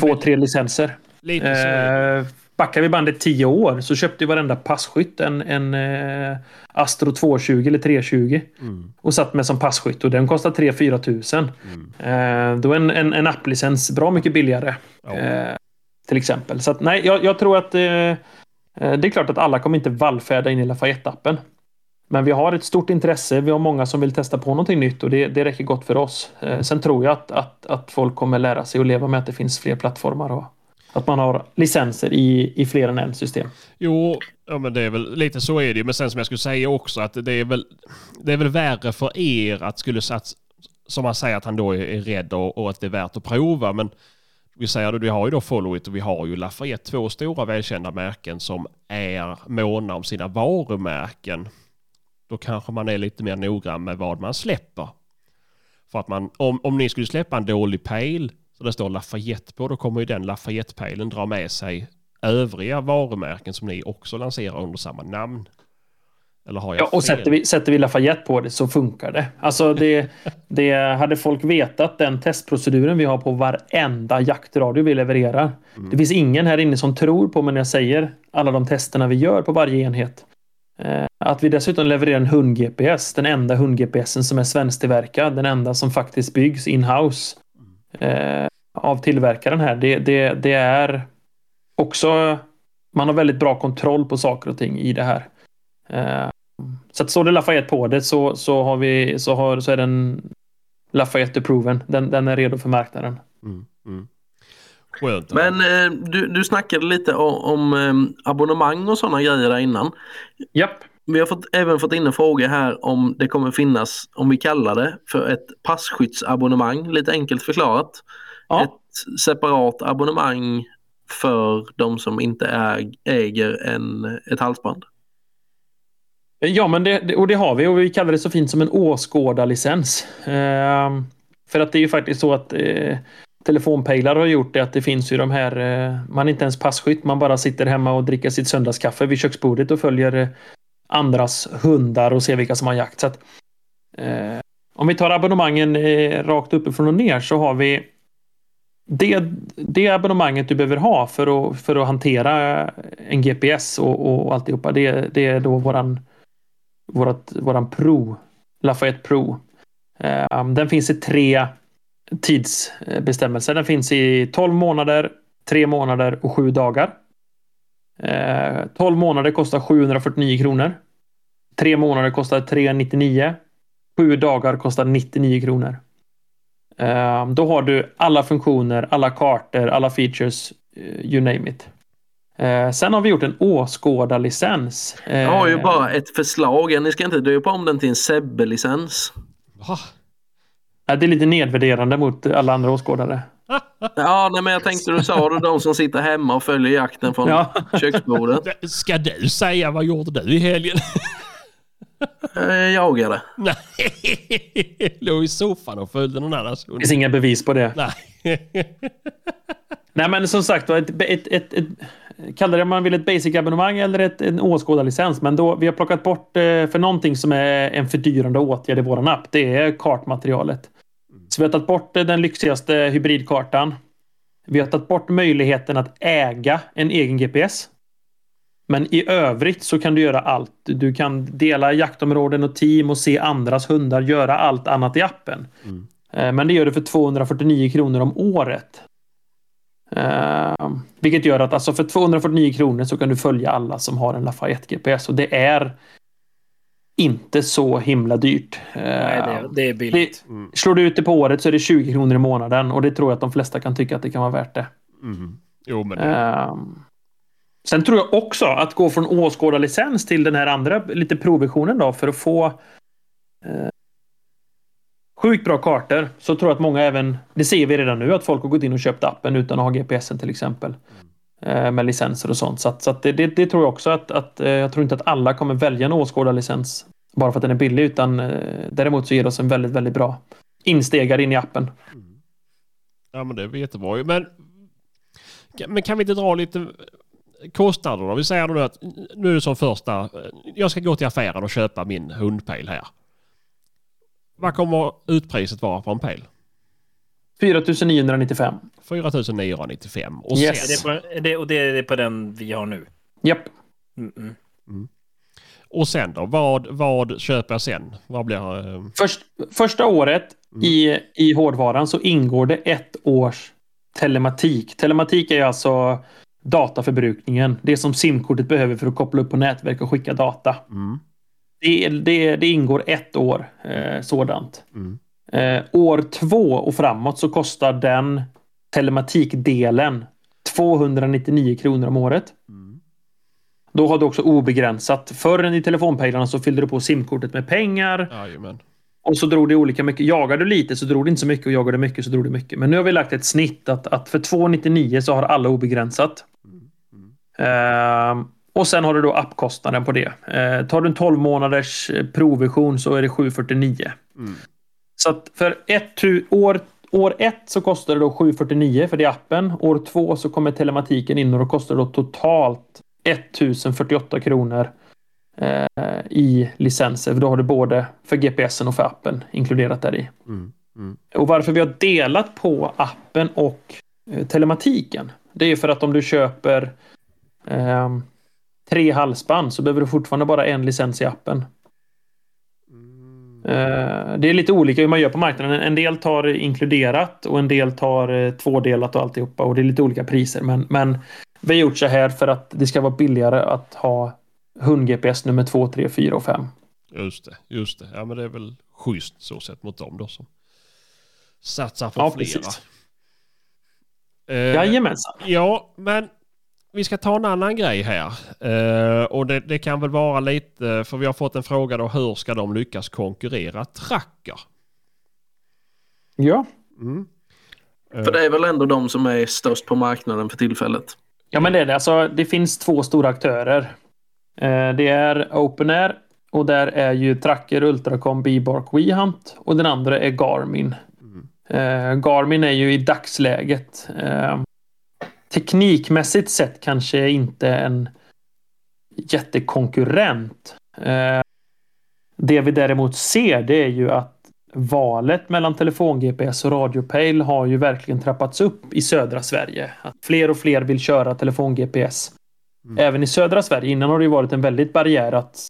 två, tre licenser? Lite så. Eh, backar vi bandet tio år så köpte ju varenda passkytt en, en eh, Astro 220 eller 320. Mm. Och satt med som passkytt och den kostar 3-4 tusen. Mm. Eh, då är en, en, en applicens bra mycket billigare. Ja. Eh, till exempel. Så att, nej, jag, jag tror att eh, eh, det är klart att alla kommer inte vallfärda in i Lafayette-appen. Men vi har ett stort intresse. Vi har många som vill testa på någonting nytt och det, det räcker gott för oss. Eh, sen tror jag att, att, att folk kommer lära sig att leva med att det finns fler plattformar och att man har licenser i, i fler än en system. Jo, ja, men det är väl lite så är det Men sen som jag skulle säga också att det är väl, det är väl värre för er att skulle satsa, som man säger att han då är rädd och, och att det är värt att prova. Men vi säger det, vi har ju då Followit och vi har ju Lafayette, två stora välkända märken som är måna om sina varumärken. Då kanske man är lite mer noggrann med vad man släpper. För att man, om, om ni skulle släppa en dålig pale så det står Lafayette på, då kommer ju den Lafayette-pejlen dra med sig övriga varumärken som ni också lanserar under samma namn. Eller har jag ja, och fel? sätter vi, sätter vi Lafayette på det så funkar det. Alltså det, det hade folk vetat den testproceduren vi har på varenda jaktradio vi levererar. Mm. Det finns ingen här inne som tror på mig när jag säger alla de testerna vi gör på varje enhet. Eh, att vi dessutom levererar en hund-GPS, den enda hund-GPSen som är svensktillverkad, den enda som faktiskt byggs in-house av tillverkaren här. Det, det, det är också... Man har väldigt bra kontroll på saker och ting i det här. Eh, så att står det Lafayette på det så, så, har vi, så, har, så är den Lafayette proven. Den, den är redo för marknaden. Mm, mm. Skönt. Men eh, du, du snackade lite om, om eh, abonnemang och sådana grejer där innan. Japp. Vi har fått, även fått in en fråga här om det kommer finnas, om vi kallar det för ett passskyddsabonnemang, lite enkelt förklarat. Ja. Ett separat abonnemang för de som inte äg, äger en, ett halsband. Ja, men det, och det har vi och vi kallar det så fint som en åskådarlicens. Eh, för att det är ju faktiskt så att eh, telefonpejlar har gjort det att det finns ju de här, eh, man är inte ens passkytt, man bara sitter hemma och dricker sitt söndagskaffe vid köksbordet och följer eh, andras hundar och se vilka som har jakt. Så att, eh, om vi tar abonnemangen eh, rakt uppifrån och ner så har vi det, det abonnemanget du behöver ha för att, för att hantera en GPS och, och alltihopa. Det, det är då våran, vårat, våran Pro, Lafayette Pro. Eh, um, den finns i tre tidsbestämmelser. Den finns i 12 månader, 3 månader och 7 dagar. 12 eh, månader kostar 749 kronor. 3 månader kostar 399. 7 dagar kostar 99 kronor. Eh, då har du alla funktioner, alla kartor, alla features, eh, you name it. Sen har vi gjort en åskådarlicens. Jag har ju bara ett förslag. Ni ska inte döpa om den till en Sebbe-licens. Det är lite nedvärderande mot alla andra åskådare. Ja, nej, men jag tänkte du sa det, de som sitter hemma och följer jakten från ja. köksbordet. Ska du säga vad gjorde du i helgen? Jag jagade. Nej, låg i soffan och följde någon annans hund. Det finns inga bevis på det. Nej. Nej, men som sagt ett, ett, ett, ett kalla det om man vill ett basic-abonnemang eller ett, en åskådarlicens. Men då, vi har plockat bort eh, för någonting som är en fördyrande åtgärd i vår app. Det är kartmaterialet. Så vi har tagit bort den lyxigaste hybridkartan. Vi har tagit bort möjligheten att äga en egen GPS. Men i övrigt så kan du göra allt. Du kan dela jaktområden och team och se andras hundar göra allt annat i appen. Mm. Eh, men det gör du för 249 kronor om året. Uh, vilket gör att alltså för 249 kronor så kan du följa alla som har en Lafayette GPS och det är inte så himla dyrt. Nej, det, är, det är billigt. Mm. Slår du ut det på året så är det 20 kronor i månaden och det tror jag att de flesta kan tycka att det kan vara värt det. Mm. Jo, men det... Uh, sen tror jag också att gå från åskådarlicens till den här andra lite provversionen då för att få uh, sjukt bra kartor så tror jag att många även, det ser vi redan nu, att folk har gått in och köpt appen utan att ha GPSen till exempel. Mm. Eh, med licenser och sånt. Så, att, så att det, det, det, tror jag också att, att eh, jag tror inte att alla kommer välja en åskådarlicens bara för att den är billig utan eh, däremot så ger det oss en väldigt, väldigt bra instegare in i appen. Mm. Ja men det är jättebra Men Men kan vi inte dra lite kostnader då? Vi säger nu att nu är det som första, jag ska gå till affären och köpa min hundpejl här. Vad kommer utpriset vara på en pejl? 4995. 4995. Och Yes. sen, Är det, på, är det, och det är det på den vi har nu? Japp. Mm -mm. och sen då? Vad, vad köper jag sen? Vad blir... eh, Först, första året Mm. i, i hårdvaran så ingår det ett års telematik. Telematik är alltså dataförbrukningen. Det som simkortet behöver för att koppla upp på nätverk och skicka data. Mm. Det, det, det ingår ett år eh, sådant. Mm. Eh, år två och framåt så kostar den telematikdelen 299 kronor om året. Mm. Då har du också obegränsat. Förr i telefonpejlarna så fyllde du på simkortet med pengar. Jajamän. Och så drog det olika mycket. Jagar du lite så drog det inte så mycket och jagar du mycket så drog det mycket. Men nu har vi lagt ett snitt att, att för 299 så har alla obegränsat. Ehm, och sen har du då appkostnaden på det. Eh, tar du en 12 månaders eh, provversion så är det 749. Så att för ett, år, år ett så kostar det då 749 för det är appen. År två så kommer telematiken in och då kostar det då totalt 1048 kronor eh, i licenser. För då har du både för GPSen och för appen inkluderat där i. Mm. Mm. Och varför vi har delat på appen och eh, telematiken. Det är för att om du köper ehm, tre halsband så behöver du fortfarande bara en licens i appen. Eh, det är lite olika hur man gör på marknaden. En del tar inkluderat och en del tar eh, tvådelat och alltihopa. Och det är lite olika priser. Men, men vi har gjort så här för att det ska vara billigare att ha hund-GPS nummer 2, 3, 4 och 5. Just det, just det. Ja men det är väl schysst så sett mot dem då som satsar på Ja, flera. precis. Eh, Jajamensan. Ja, men vi ska ta en annan grej här. Eh, och det, det kan väl vara lite, för vi har fått en fråga då, hur ska de lyckas konkurrera Tracker? Ja. Mm. Eh, För det är väl ändå de som är störst på marknaden för tillfället. Ja, men det är det. Alltså, det finns två stora aktörer. Eh, det är OpenAir och där är ju Tracker, Ultracom, Bbark, WeHunt och den andra är Garmin. Eh, Garmin är ju i dagsläget teknikmässigt sett kanske inte en jättekonkurrent. Eh, det vi däremot ser det är ju att valet mellan telefon-GPS och radio-pejl har ju verkligen trappats upp i södra Sverige. Att fler och fler vill köra telefon-GPS. Mm. Även i södra Sverige. Innan har det ju varit en väldigt barriär att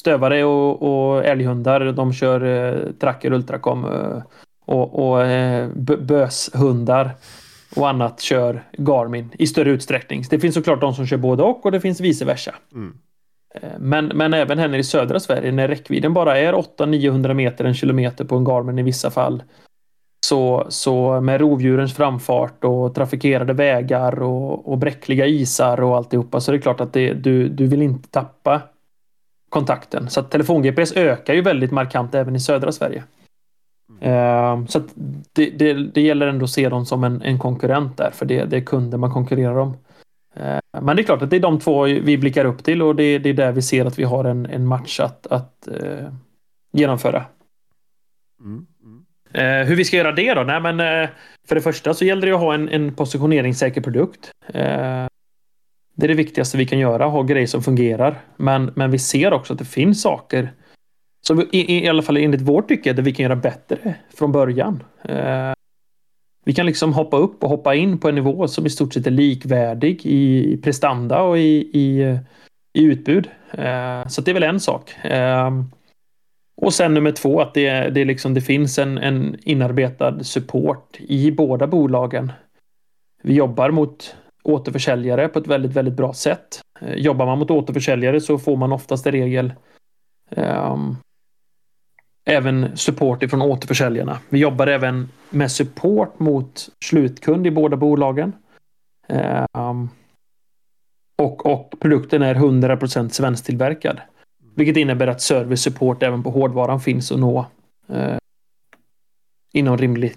stövare och, och älghundar de kör eh, tracker ultracom eh, och, och eh, bö- böshundar och annat kör Garmin i större utsträckning. Det finns såklart de som kör både och och det finns vice versa. Mm. Eh, Men, men även här nere i södra Sverige när räckvidden bara är 800-900 meter, en kilometer på en Garmin i vissa fall. Så, så med rovdjurens framfart och trafikerade vägar och, och bräckliga isar och alltihopa så är det klart att det, du, du vill inte tappa kontakten. Så att telefon-GPS ökar ju väldigt markant även i södra Sverige. Eh, Så det, det, det gäller ändå att se dem som en, en konkurrent där, för det, det är kunder man konkurrerar om. Eh, Men det är klart att det är de två vi blickar upp till och det, det är där vi ser att vi har en, en match att, att eh, genomföra. Mm. Mm. Eh, hur vi ska göra det då? Nej, men, eh, för det första så gäller det att ha en, en positioneringssäker produkt. Det är det viktigaste vi kan göra, ha grejer som fungerar. Men, men vi ser också att det finns saker som i, i alla fall enligt vårt tycke, där vi kan göra bättre från början. Eh, vi kan liksom hoppa upp och hoppa in på en nivå som i stort sett är likvärdig i, i prestanda och i, i, i utbud. Eh, så det är väl en sak. Eh, och sen nummer två, att det, det, liksom, det finns en, en inarbetad support i båda bolagen. Vi jobbar mot återförsäljare på ett väldigt, väldigt bra sätt. Eh, jobbar man mot återförsäljare så får man oftast i regel um, även support ifrån återförsäljarna. Vi jobbar även med support mot slutkund i båda bolagen. Ehm, och, och produkten är 100% svensktillverkad. Vilket innebär att service support även på hårdvaran finns att nå eh, inom rimlig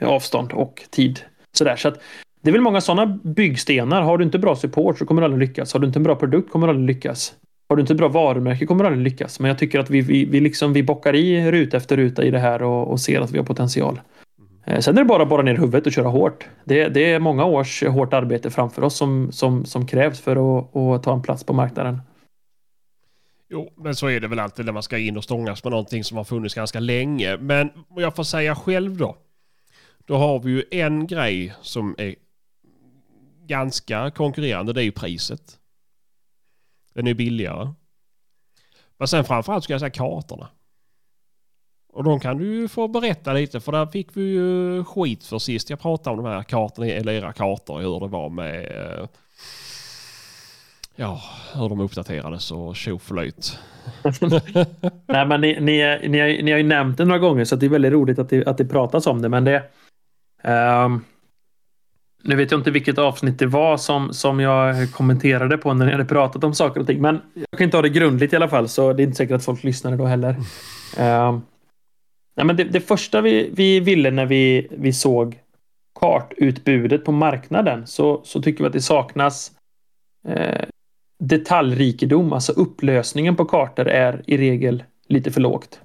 avstånd och tid. Sådär. Så att det är väl många sådana byggstenar. Har du inte bra support så kommer du aldrig lyckas. Har du inte en bra produkt kommer du aldrig lyckas. Har du inte bra varumärke kommer du aldrig lyckas. Men jag tycker att vi, vi, vi, liksom, vi bockar i ruta efter ruta i det här och, och ser att vi har potential. Mm. sen är det bara att borra ner huvudet och köra hårt. Det, det är många års hårt arbete framför oss som, som, som krävs för att, att ta en plats på marknaden. Jo, men så är det väl alltid när man ska in och stångas med någonting som har funnits ganska länge. Men om jag får säga själv då. Då har vi ju en grej som är ganska konkurrerande. Det är ju priset. Den är billigare. Men sen framförallt ska jag säga kartorna. Och de kan du ju få berätta lite för där fick vi ju skit för sist jag pratade om de här kartorna, eller era kartor, hur det var med eh, ja, hur de uppdaterades och tjoflöjt. Nej men ni, ni, ni, ni, har ju nämnt det några gånger så det är väldigt roligt att det, att det pratas om det men det um, nu vet jag inte vilket avsnitt det var som, som jag kommenterade på när ni hade pratat om saker och ting men jag kan inte ha det grundligt i alla fall så det är inte säkert att folk lyssnade då heller. Uh, Nej, men det, det första vi, vi ville när vi, vi såg kartutbudet på marknaden så, så tycker vi att det saknas eh, detaljrikedom, alltså upplösningen på kartor är i regel lite för lågt.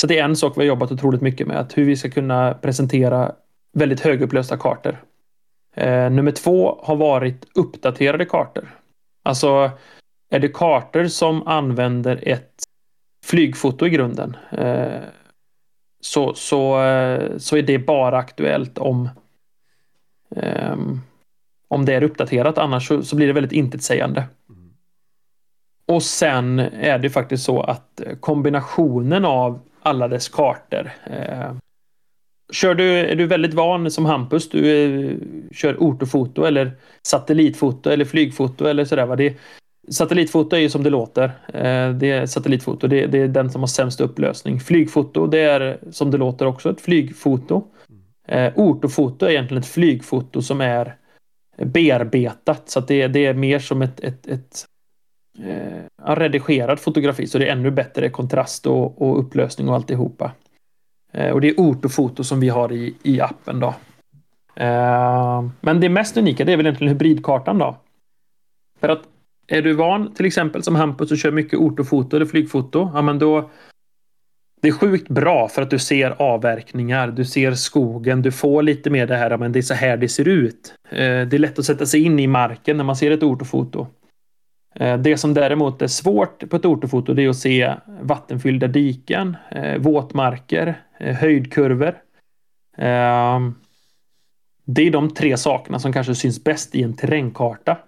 Så det är en sak vi har jobbat otroligt mycket med, att hur vi ska kunna presentera väldigt högupplösta kartor. Eh, nummer två har varit uppdaterade kartor. Alltså, är det kartor som använder ett flygfoto i grunden? Eh, så, så, eh, så är det bara aktuellt om um, om det är uppdaterat. Annars så, så blir det väldigt intetsägande. Mm. Och sen är det faktiskt så att kombinationen av alla dess kartor. Eh, kör du, är du väldigt van som Hampus, du eh, kör ortofoto eller satellitfoto eller flygfoto eller sådär. Va? Det, Satellitfoto är ju som det låter. Eh, det är satellitfoto. Det, det, är den som har sämst upplösning. Flygfoto, det är som det låter också ett flygfoto. Eh, ortofoto är egentligen ett flygfoto som är bearbetat. Så det, det är mer som ett, ett, ett eh, redigerad fotografi. Så det är ännu bättre kontrast och, och upplösning och alltihopa. Eh, och det är ortofoto som vi har i, i appen då. Eh, men det mest unika det är väl egentligen hybridkartan då. För att är du van till exempel som Hampus och kör mycket ortofoto eller flygfoto, ja men då det är sjukt bra för att du ser avverkningar, du ser skogen, du får lite mer det här, men det är så här det ser ut. Eh, det är lätt att sätta sig in i marken när man ser ett ortofoto. Det som däremot är svårt på ett ortofoto det är att se vattenfyllda diken, våtmarker, höjdkurvor. Det är de tre sakerna som kanske syns bäst i en terrängkarta.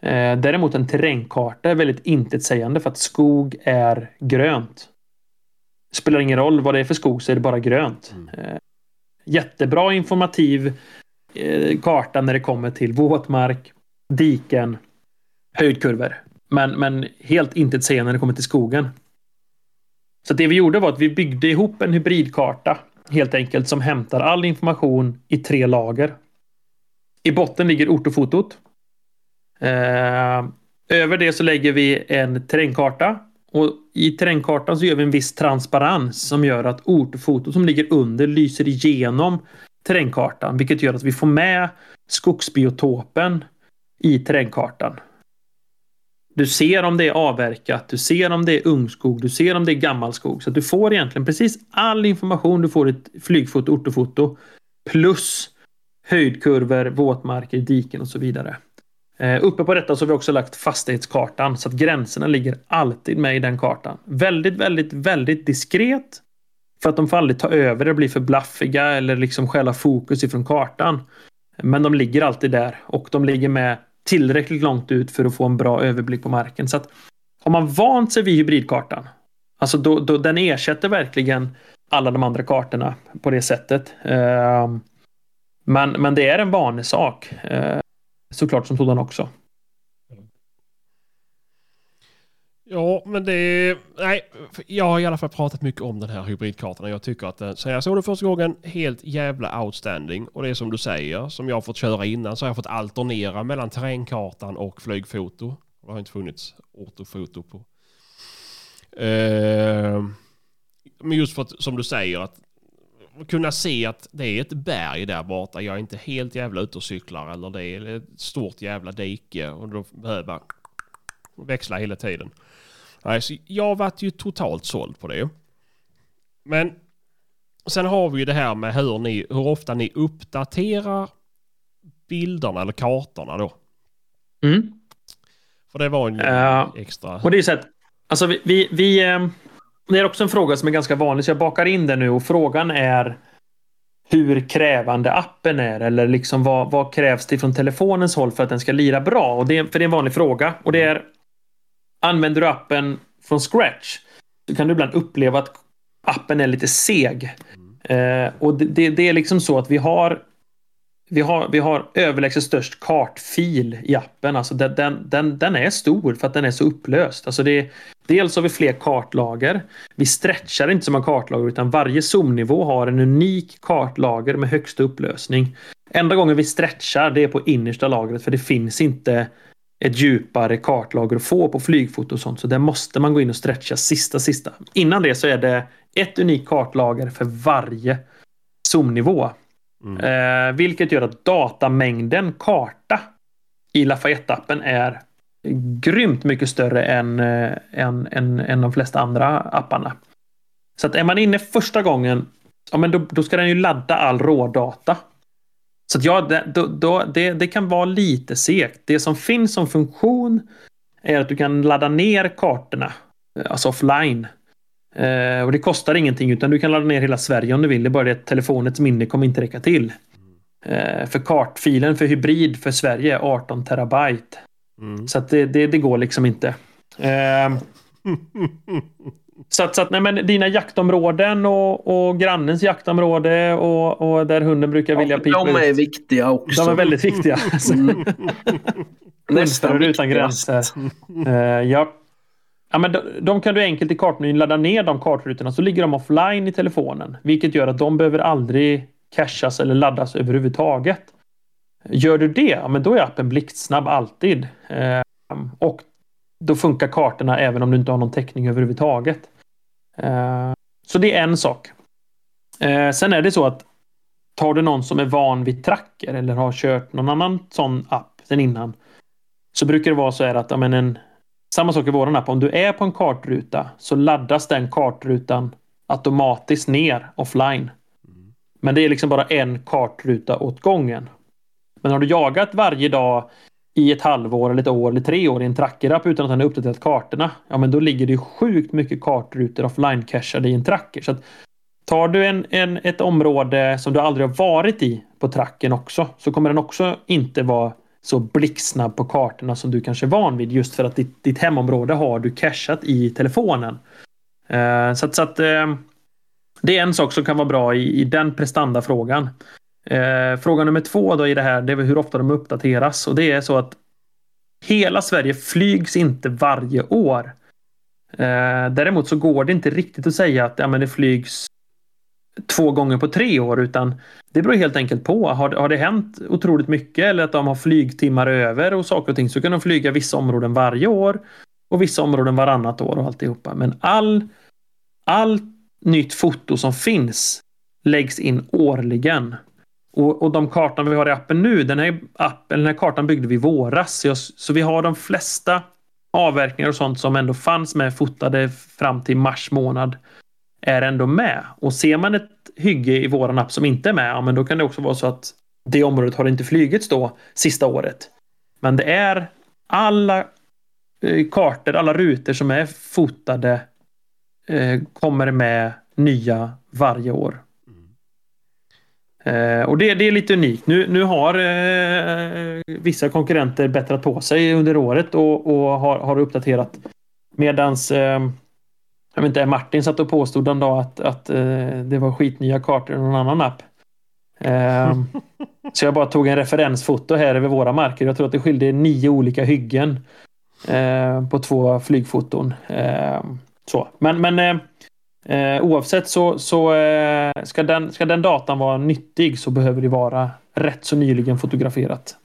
Eh, däremot en terrängkarta är väldigt intetsägande för att skog är grönt. Det spelar ingen roll vad det är för skog så är det bara grönt. Mm. Eh, jättebra informativ eh, karta när det kommer till våtmark, diken, höjdkurvor. Men, men helt intetsägande när det kommer till skogen. Så det vi gjorde var att vi byggde ihop en hybridkarta helt enkelt som hämtar all information i tre lager. I botten ligger ortofotot Eh, över det så lägger vi en terrängkarta. Och I terrängkartan så gör vi en viss transparens som gör att ortofotot som ligger under lyser igenom terrängkartan. Vilket gör att vi får med skogsbiotopen i terrängkartan. Du ser om det är avverkat, du ser om det är ungskog, du ser om det är gammalskog. Så att du får egentligen precis all information du får i ett flygfoto, ortofoto. Plus höjdkurvor, våtmarker, diken och så vidare. Eh, uppe på detta så har vi också lagt fastighetskartan så att gränserna ligger alltid med i den kartan. Väldigt, väldigt, väldigt diskret. För att de får aldrig ta över och bli för blaffiga eller liksom stjäla fokus ifrån kartan. Men de ligger alltid där och de ligger med tillräckligt långt ut för att få en bra överblick på marken. Så att har man vant sig vid hybridkartan, alltså då, då den ersätter verkligen alla de andra kartorna på det sättet. Ehm, men, men det är en vanesak. Eh, såklart som sådan också. Ja, men det... är... Nej, jag har i alla fall pratat mycket om den här hybridkartan. Jag tycker att eh, den, sen jag såg den första gången, helt jävla outstanding. Och det är som du säger, som jag har fått köra innan, så har jag fått alternera mellan terrängkartan och flygfoto. Det har inte funnits ortofoto på. Eh, men just för att, som du säger, att kunna se att det är ett berg där borta. Jag är inte helt jävla ute och cyklar eller det är ett stort jävla dike och då behöver jag växla hela tiden. Nej, så jag varit ju totalt såld på det. Men sen har vi ju det här med hur, ni, hur ofta ni uppdaterar bilderna eller kartorna då. Mm. För det var en Ja. extra... Och det är så att, alltså vi, vi, vi eh, det är också en fråga som är ganska vanlig, så jag bakar in det nu och frågan är hur krävande appen är eller liksom vad, vad krävs det från telefonens håll för att den ska lira bra? Och det, för det är en vanlig fråga och det är använder du appen från scratch så kan du ibland uppleva att appen är lite seg. Eh, och det, det, det är liksom så att vi har vi har, vi har överlägset störst kartfil i appen. Alltså den, den, den, den är stor för att den är så upplöst. Alltså det, dels har vi fler kartlager. Vi stretchar inte som en kartlager utan varje zoomnivå har en unik kartlager med högsta upplösning. Enda gången vi stretchar det är på innersta lagret för det finns inte ett djupare kartlager att få på flygfoto och sånt. Så där måste man gå in och stretcha sista, sista. Innan det så är det ett unikt kartlager för varje zoomnivå. Mm. Eh, vilket gör att datamängden karta i Lafayette-appen är grymt mycket större än, eh, än, än, än de flesta andra apparna. Så att är man inne första gången, ja, men då, då ska den ju ladda all rådata. Så ja, det, då, då, det, det kan vara lite segt. Det som finns som funktion är att du kan ladda ner kartorna, eh, alltså offline. Eh, och det kostar ingenting utan du kan ladda ner hela Sverige om du vill. Det är bara det att telefonens minne kommer inte räcka till. Eh, för kartfilen för hybrid för Sverige är 18 terabyte. Mm. Så det, det, det går liksom inte. Eh, så att, så att nej, men dina jaktområden och, och grannens jaktområde och, och där hunden brukar vilja pipa de är ut. viktiga också. De är väldigt viktiga. Mm. Nästan Hundförare utan viktigast. gränser. Eh, ja. Ja, men de, de kan du enkelt i kartmenyn ladda ner de kartrutorna så ligger de offline i telefonen. Vilket gör att de behöver aldrig cachas eller laddas överhuvudtaget. Gör du det, ja, men då är appen blixtsnabb alltid. Eh, och då funkar kartorna även om du inte har någon täckning överhuvudtaget. Eh, så det är en sak. Eh, sen är det så att tar du någon som är van vid tracker eller har kört någon annan sån app sen innan så brukar det vara så här att ja, men en, samma sak i våran app. Om du är på en kartruta så laddas den kartrutan automatiskt ner offline. Men det är liksom bara en kartruta åt gången. Men har du jagat varje dag i ett halvår, eller ett år eller tre år i en trackerapp utan att han har uppdaterat kartorna. Ja, men då ligger det sjukt mycket kartrutor offline-cachade i en tracker. Så att tar du en, en, ett område som du aldrig har varit i på tracken också så kommer den också inte vara så blixtsnabb på kartorna som du kanske är van vid just för att ditt, ditt hemområde har du cachat i telefonen. Uh, så att, så att uh, det är en sak som kan vara bra i, i den prestandafrågan. Eh, fråga nummer två då i det här, det är hur ofta de uppdateras och det är så att hela Sverige flygs inte varje år. Eh, däremot så går det inte riktigt att säga att ja, men det flygs två gånger på tre år utan det beror helt enkelt på. Har, har det hänt otroligt mycket eller att de har flygtimmar över och saker och ting så kan de flyga vissa områden varje år och vissa områden varannat år och alltihopa. Men all, all nytt foto som finns läggs in årligen. Och, och de kartorna vi har i appen nu, den här, appen, den här kartan byggde vi i våras. Så, jag, så vi har de flesta avverkningar och sånt som ändå fanns med fotade fram till mars månad är ändå med. Och ser man ett hygge i våran app som inte är med, ja, men då kan det också vara så att det området har inte flygits då sista året. Men det är alla eh, kartor, alla rutor som är fotade eh, kommer med nya varje år. Eh, och det, det är lite unikt. Nu, nu har eh, vissa konkurrenter bättrat på sig under året och, och har, har uppdaterat. Medans eh, jag vet inte, Martin satt och påstod en dag att, att eh, det var skitnya kartor i någon annan app. Eh, så jag bara tog en referensfoto här över våra marker. Jag tror att det skilde nio olika hyggen eh, på två flygfoton. Eh, så. Men, men eh, eh, oavsett så, så eh, ska, den, ska den datan vara nyttig så behöver det vara rätt så nyligen fotograferat.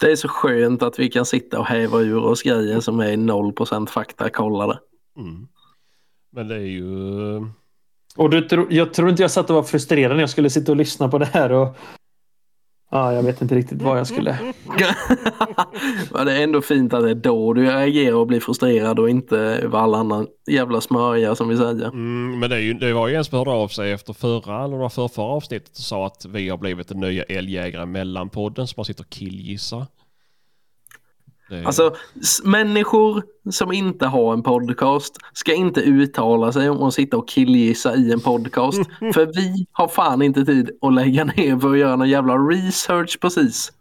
Det är så skönt att vi kan sitta och häva ur oss grejer som är 0% faktakollade. Mm. Men det är ju... Och du, tro- jag tror inte jag satt och var frustrerad när jag skulle sitta och lyssna på det här. Och Ja, jag vet inte riktigt vad jag skulle... Men det är ändå fint att det är då du reagerar och blir frustrerad och inte över alla andra jävla smörja som vi säger. Mm, men det, är ju, det var ju en som hörde av sig efter förra eller förra, förra avsnittet och sa att vi har blivit den nya älgjägaren mellanpodden som man sitter och killgissar. Det, Alltså människor som inte har en podcast ska inte uttala sig om att sitta och killgissa i en podcast. för vi har fan inte tid att lägga ner för att göra någon jävla research precis.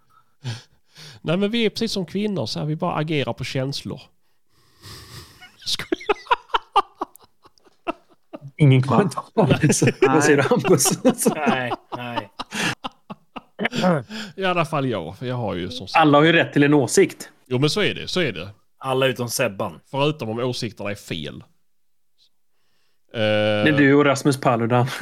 Nej men vi är precis som kvinnor så här, vi bara agerar på känslor. Ingen kommentar. Vad säger du Hampus? Nej, nej. I alla fall jag, för jag har ju som sagt... Alla har ju rätt till en åsikt. Jo men så är det, så är det. Alla utom Sebban. Förutom om åsikterna är fel. Eh, Det är du och Rasmus Paludan.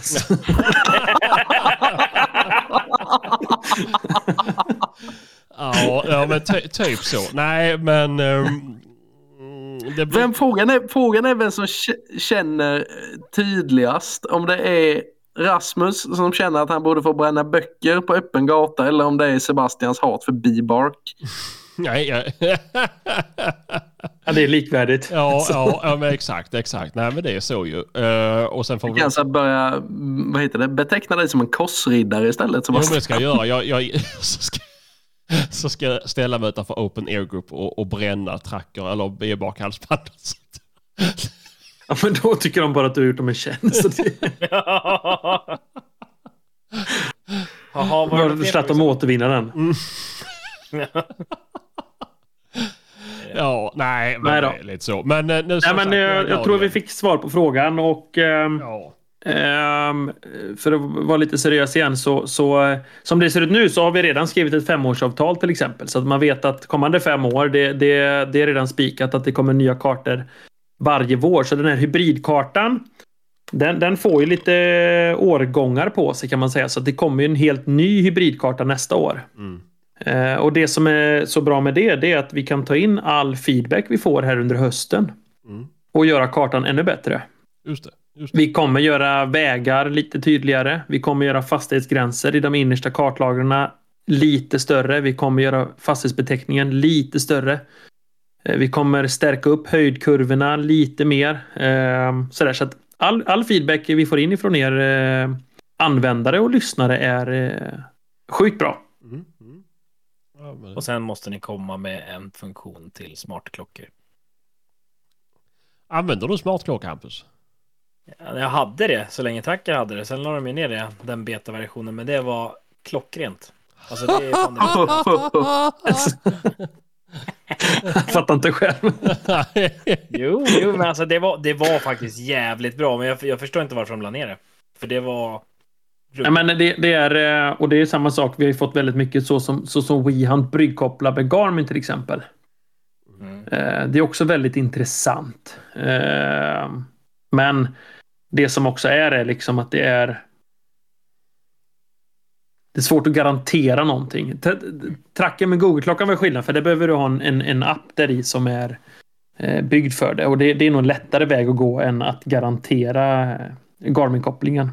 Ja, ja men ty, typ så. Nej men... det blir... Vem, frågan, är, frågan är vem som känner eh, tydligast. Om det är Rasmus som känner att han borde få bränna böcker på öppen gata eller om det är Sebastians hat för B-bark. Nej, ja. Ja, det är likvärdigt. ja, ja, ja, men exakt, exakt. Nej men det är så ju. Eh, och sen får vi... Kanske börja mm, vad heter det, beteckna dig som en korsriddare istället. Jo men det ska jag göra. Jag, jag, så, ska, så ska jag ställa mig utanför Open Air Group och, och bränna tracker eller B-barkhalsbandet. Ja, men då tycker de bara att du har gjort dem en tjänst. Jaha, vad det för att de återvinner den. Ja, nej, men Nej då. är lite så. Men eh, nu Nej, som men sagt, eh, jag jag tror vi fick svar på frågan och ehm, Ja. ehm, för att vara lite seriös igen så, så eh, som det ser ut nu så har vi redan skrivit ett femårsavtal till exempel så att man vet att kommande fem år det, det, det är redan spikat att det kommer nya kartor varje vår. Så den här hybridkartan den, den får ju lite årgångar på sig kan man säga så att det kommer ju en helt ny hybridkarta nästa år. Mm. Eh, och det som är så bra med det, det är att vi kan ta in all feedback vi får här under hösten Mm. och göra kartan ännu bättre. Just det. Just det. Vi kommer göra vägar lite tydligare. Vi kommer göra fastighetsgränser i de innersta kartlagren lite större. Vi kommer göra fastighetsbeteckningen lite större. Eh, Vi kommer stärka upp höjdkurvorna lite mer. Eh, Sådär, så att all, all feedback vi får in ifrån er användare och lyssnare är sjukt bra. Ja, men... Och sen måste ni komma med en funktion till smartklockor. Använder du smartklocka Hampus? Ja, Jag hade det så länge Tracker hade det. Sen la de ju ner det, den betaversionen. Men det var klockrent. Alltså det är fan det. Jag fattar inte själv. Jo, jo, men alltså det var, det var faktiskt jävligt bra. Men jag, jag förstår inte varför de la ner det. För det var... Ja, men det, det är, eh, och det är samma sak. Vi har ju fått väldigt mycket så som, så som WeHunt bryggkopplar med Garmin till exempel. Mm. Eh, Det är också väldigt intressant. Eh, Men det som också är är liksom att det är det är svårt att garantera någonting. Tracken med Google-klockan var skillnad för det behöver du ha en, en, app där i som är byggd för det. Och det, det är nog en lättare väg att gå än att garantera Garmin-kopplingen.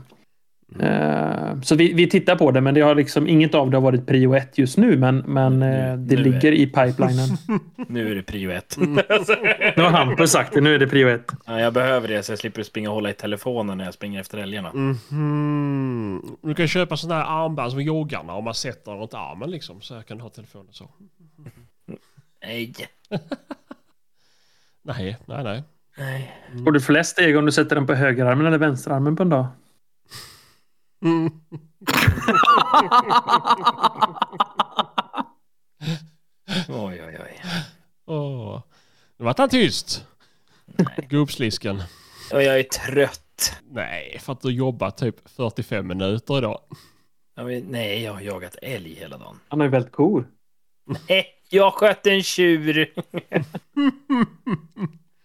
Eh, Så vi, vi tittar på det men det har liksom inget av det har varit prio ett just nu men, men eh, det Nu är- ligger i pipelinen. Nu är det prio ett. Nu har Hampus sagt det, nu är det prio ett. ja, jag behöver det så jag slipper springa och hålla i telefonen när jag springer efter älgarna. Mhm. Du kan köpa sådana här armband som joggarna om man sätter runt armen liksom. Så jag kan ha telefonen så. Nej. Nej, nej, nej. Nej. Får du flest steg om du sätter den på högerarmen eller vänsterarmen på en dag? Mm. Oj, oj, oj. Åh. Nu vart han tyst. Gubbslisken. Och jag är trött. Nej, för att du jobbat typ 45 minuter idag. Jag vet, nej, jag har jagat älg hela dagen. Han har ju väldigt kor. Nej, jag sköt en tjur.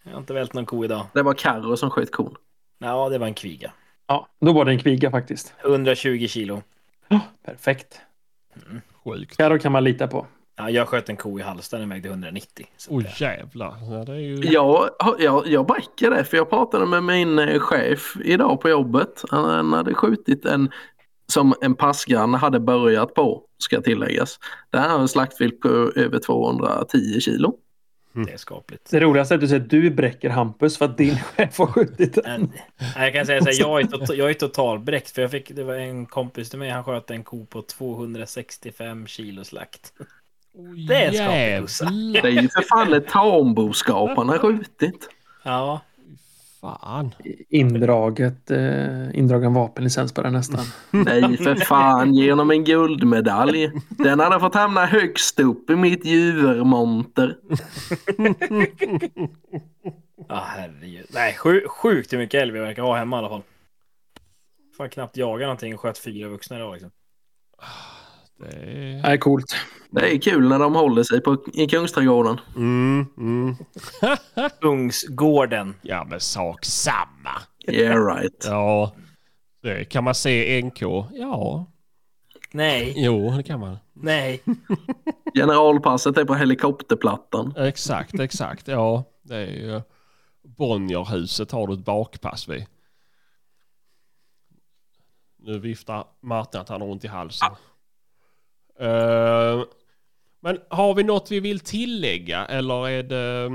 jag har inte vält någon ko idag. Det var Carro som sköt kon. Ja, det var en kviga. Ja, då var det en kviga faktiskt. 120 kilo. Perfekt. Sjukt. Karo kan man lita på. Ja, jag sköt en ko i Halmstad, den vägde 190. Så Oj det- jävlar. Ja, det är ju... Jag, jag, jag backar det för jag pratade med min eh, chef idag på jobbet. Han, han hade skjutit en som en passgranne hade börjat på, ska tilläggas. Där har en slaktvilt på över 210 kilo. Det är skapligt. Det roligaste är att du säger att du bräcker Hampus för att din chef har skjutit den. Jag kan säga så här, jag är, tot, jag är totalbräckt för jag fick, det var en kompis till mig, han sköt en ko på 265 kilo slakt. Det är en skaplig kossa. Det är ju för fan ett tamboskap han har skjutit. Ja, Fan. Indraget, eh, indragen vapenlicens på den nästan. Nej för fan, genom en guldmedalj. Den hade fått hamna högst upp i mitt djurmonter. ja herregud. Nej, sju, sjukt hur mycket älg vi verkar ha hemma i alla fall. Fan knappt jaga någonting och sköt fyra vuxna idag liksom. Det är... Det är coolt. Det är kul när de håller sig på, i Kungsträdgården. Mm, mm. Kungsgården. Ja men sak samma. Yeah right. Ja. Det kan man se NK? Ja. Nej, Jo, det kan man. nej. Generalpasset är på helikopterplattan. Exakt, exakt. Ja, det är ju... Bonnierhuset har du ett bakpass vid. Nu viftar Martin att han har ont i halsen. Eh, men har vi något vi vill tillägga eller är det...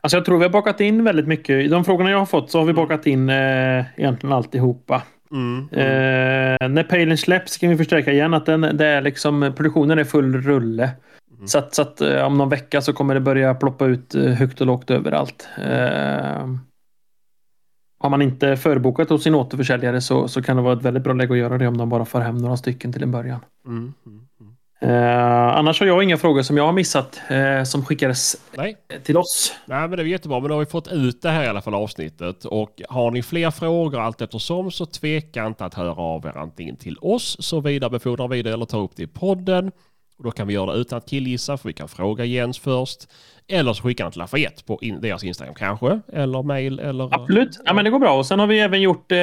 Alltså jag tror vi har bakat in väldigt mycket. I de frågorna jag har fått så har vi bakat in eh, egentligen alltihopa. Mm, Eh, när Palen släpps kan vi förstärka igen att den, det är liksom, produktionen är full rulle. Mm. Så att, så att eh, om någon vecka så kommer det börja ploppa ut eh, högt och lågt överallt. Eh, har man inte förbokat hos sin återförsäljare så, så kan det vara ett väldigt bra läge att göra det om de bara får hem några stycken till en början. mm, mm, mm. Eh, annars har jag inga frågor som jag har missat eh, som skickades Nej, till oss. Nej, men det är jättebra. Men då har vi fått ut det här i alla fall avsnittet. Och har ni fler frågor allt eftersom så tveka inte att höra av er antingen till oss så vidarebefordrar vi det eller tar upp det i podden. Och då kan vi göra det utan att killgissa för vi kan fråga Jens först. Eller så skickar han till Lafayette på in, deras Instagram kanske. Eller mail eller... Absolut. Ja, men det går bra. Och sen har vi även gjort... Eh,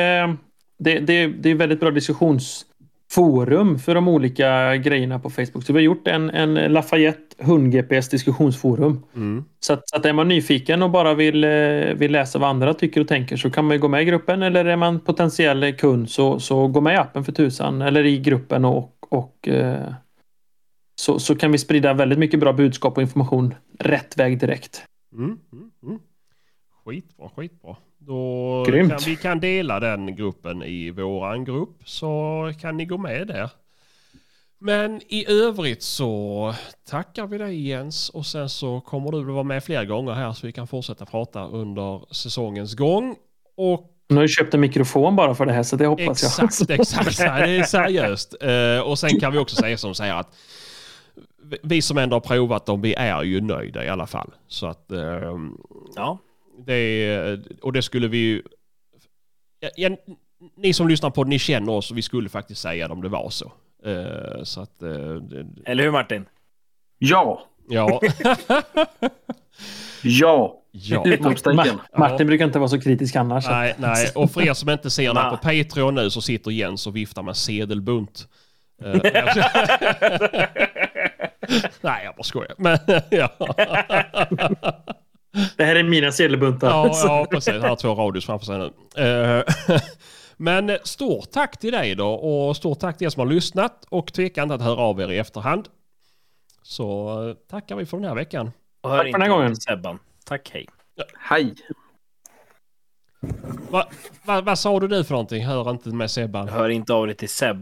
det, det, det är väldigt bra diskussionsforum för de olika grejerna på Facebook. Så vi har gjort en, en Lafayette hund-GPS diskussionsforum. Mm. Så att, så att är man nyfiken och bara vill, eh, vill läsa vad andra tycker och tänker så kan man ju gå med i gruppen. Eller är man potentiell kund så, så gå med i appen för tusan. Eller i gruppen och, och eh, så, så kan vi sprida väldigt mycket bra budskap och information rätt väg direkt. Mm, mm, mm. Skitbra, skitbra. Då Grymt. kan vi kan dela den gruppen i våran grupp så kan ni gå med där. Men i övrigt så tackar vi dig Jens och sen så kommer du att vara med fler gånger här så vi kan fortsätta prata under säsongens gång. Och Nu har jag köpt en mikrofon bara för det här så det hoppas jag. exakt, exakt, det är seriöst. Eh, och sen kan vi också säga som säger att vi som ändå har provat dem, vi är ju nöjda i alla fall. Så att ehm, Ja, det, och det skulle vi ju... Ja, ja, ni som lyssnar på ni känner oss och vi skulle faktiskt säga det om det var så. Eh, så att... eh, det, eller hur Martin? Ja, ja. ja. ja. Martin brukar inte vara så kritisk annars. Nej, nej. Och för er som inte ser Nej. på Patreon nu så sitter Jens och viftar med sedelbunt. Nej, jag bara skojar. Men ja. Det här är mina sedelbuntar. Ja, ja, precis. Han har två radios framför sig nu. Eh, Men stort tack till dig då och stort tack till er som har lyssnat och tveka inte att höra av er i efterhand. Så eh, tackar vi för den här veckan. Och hör Tack för den här gången. Sebban. Tack, hej. Hej. Va, va, vad sa du nu för någonting? Hör inte med Sebban. Hör inte av dig till Sebban.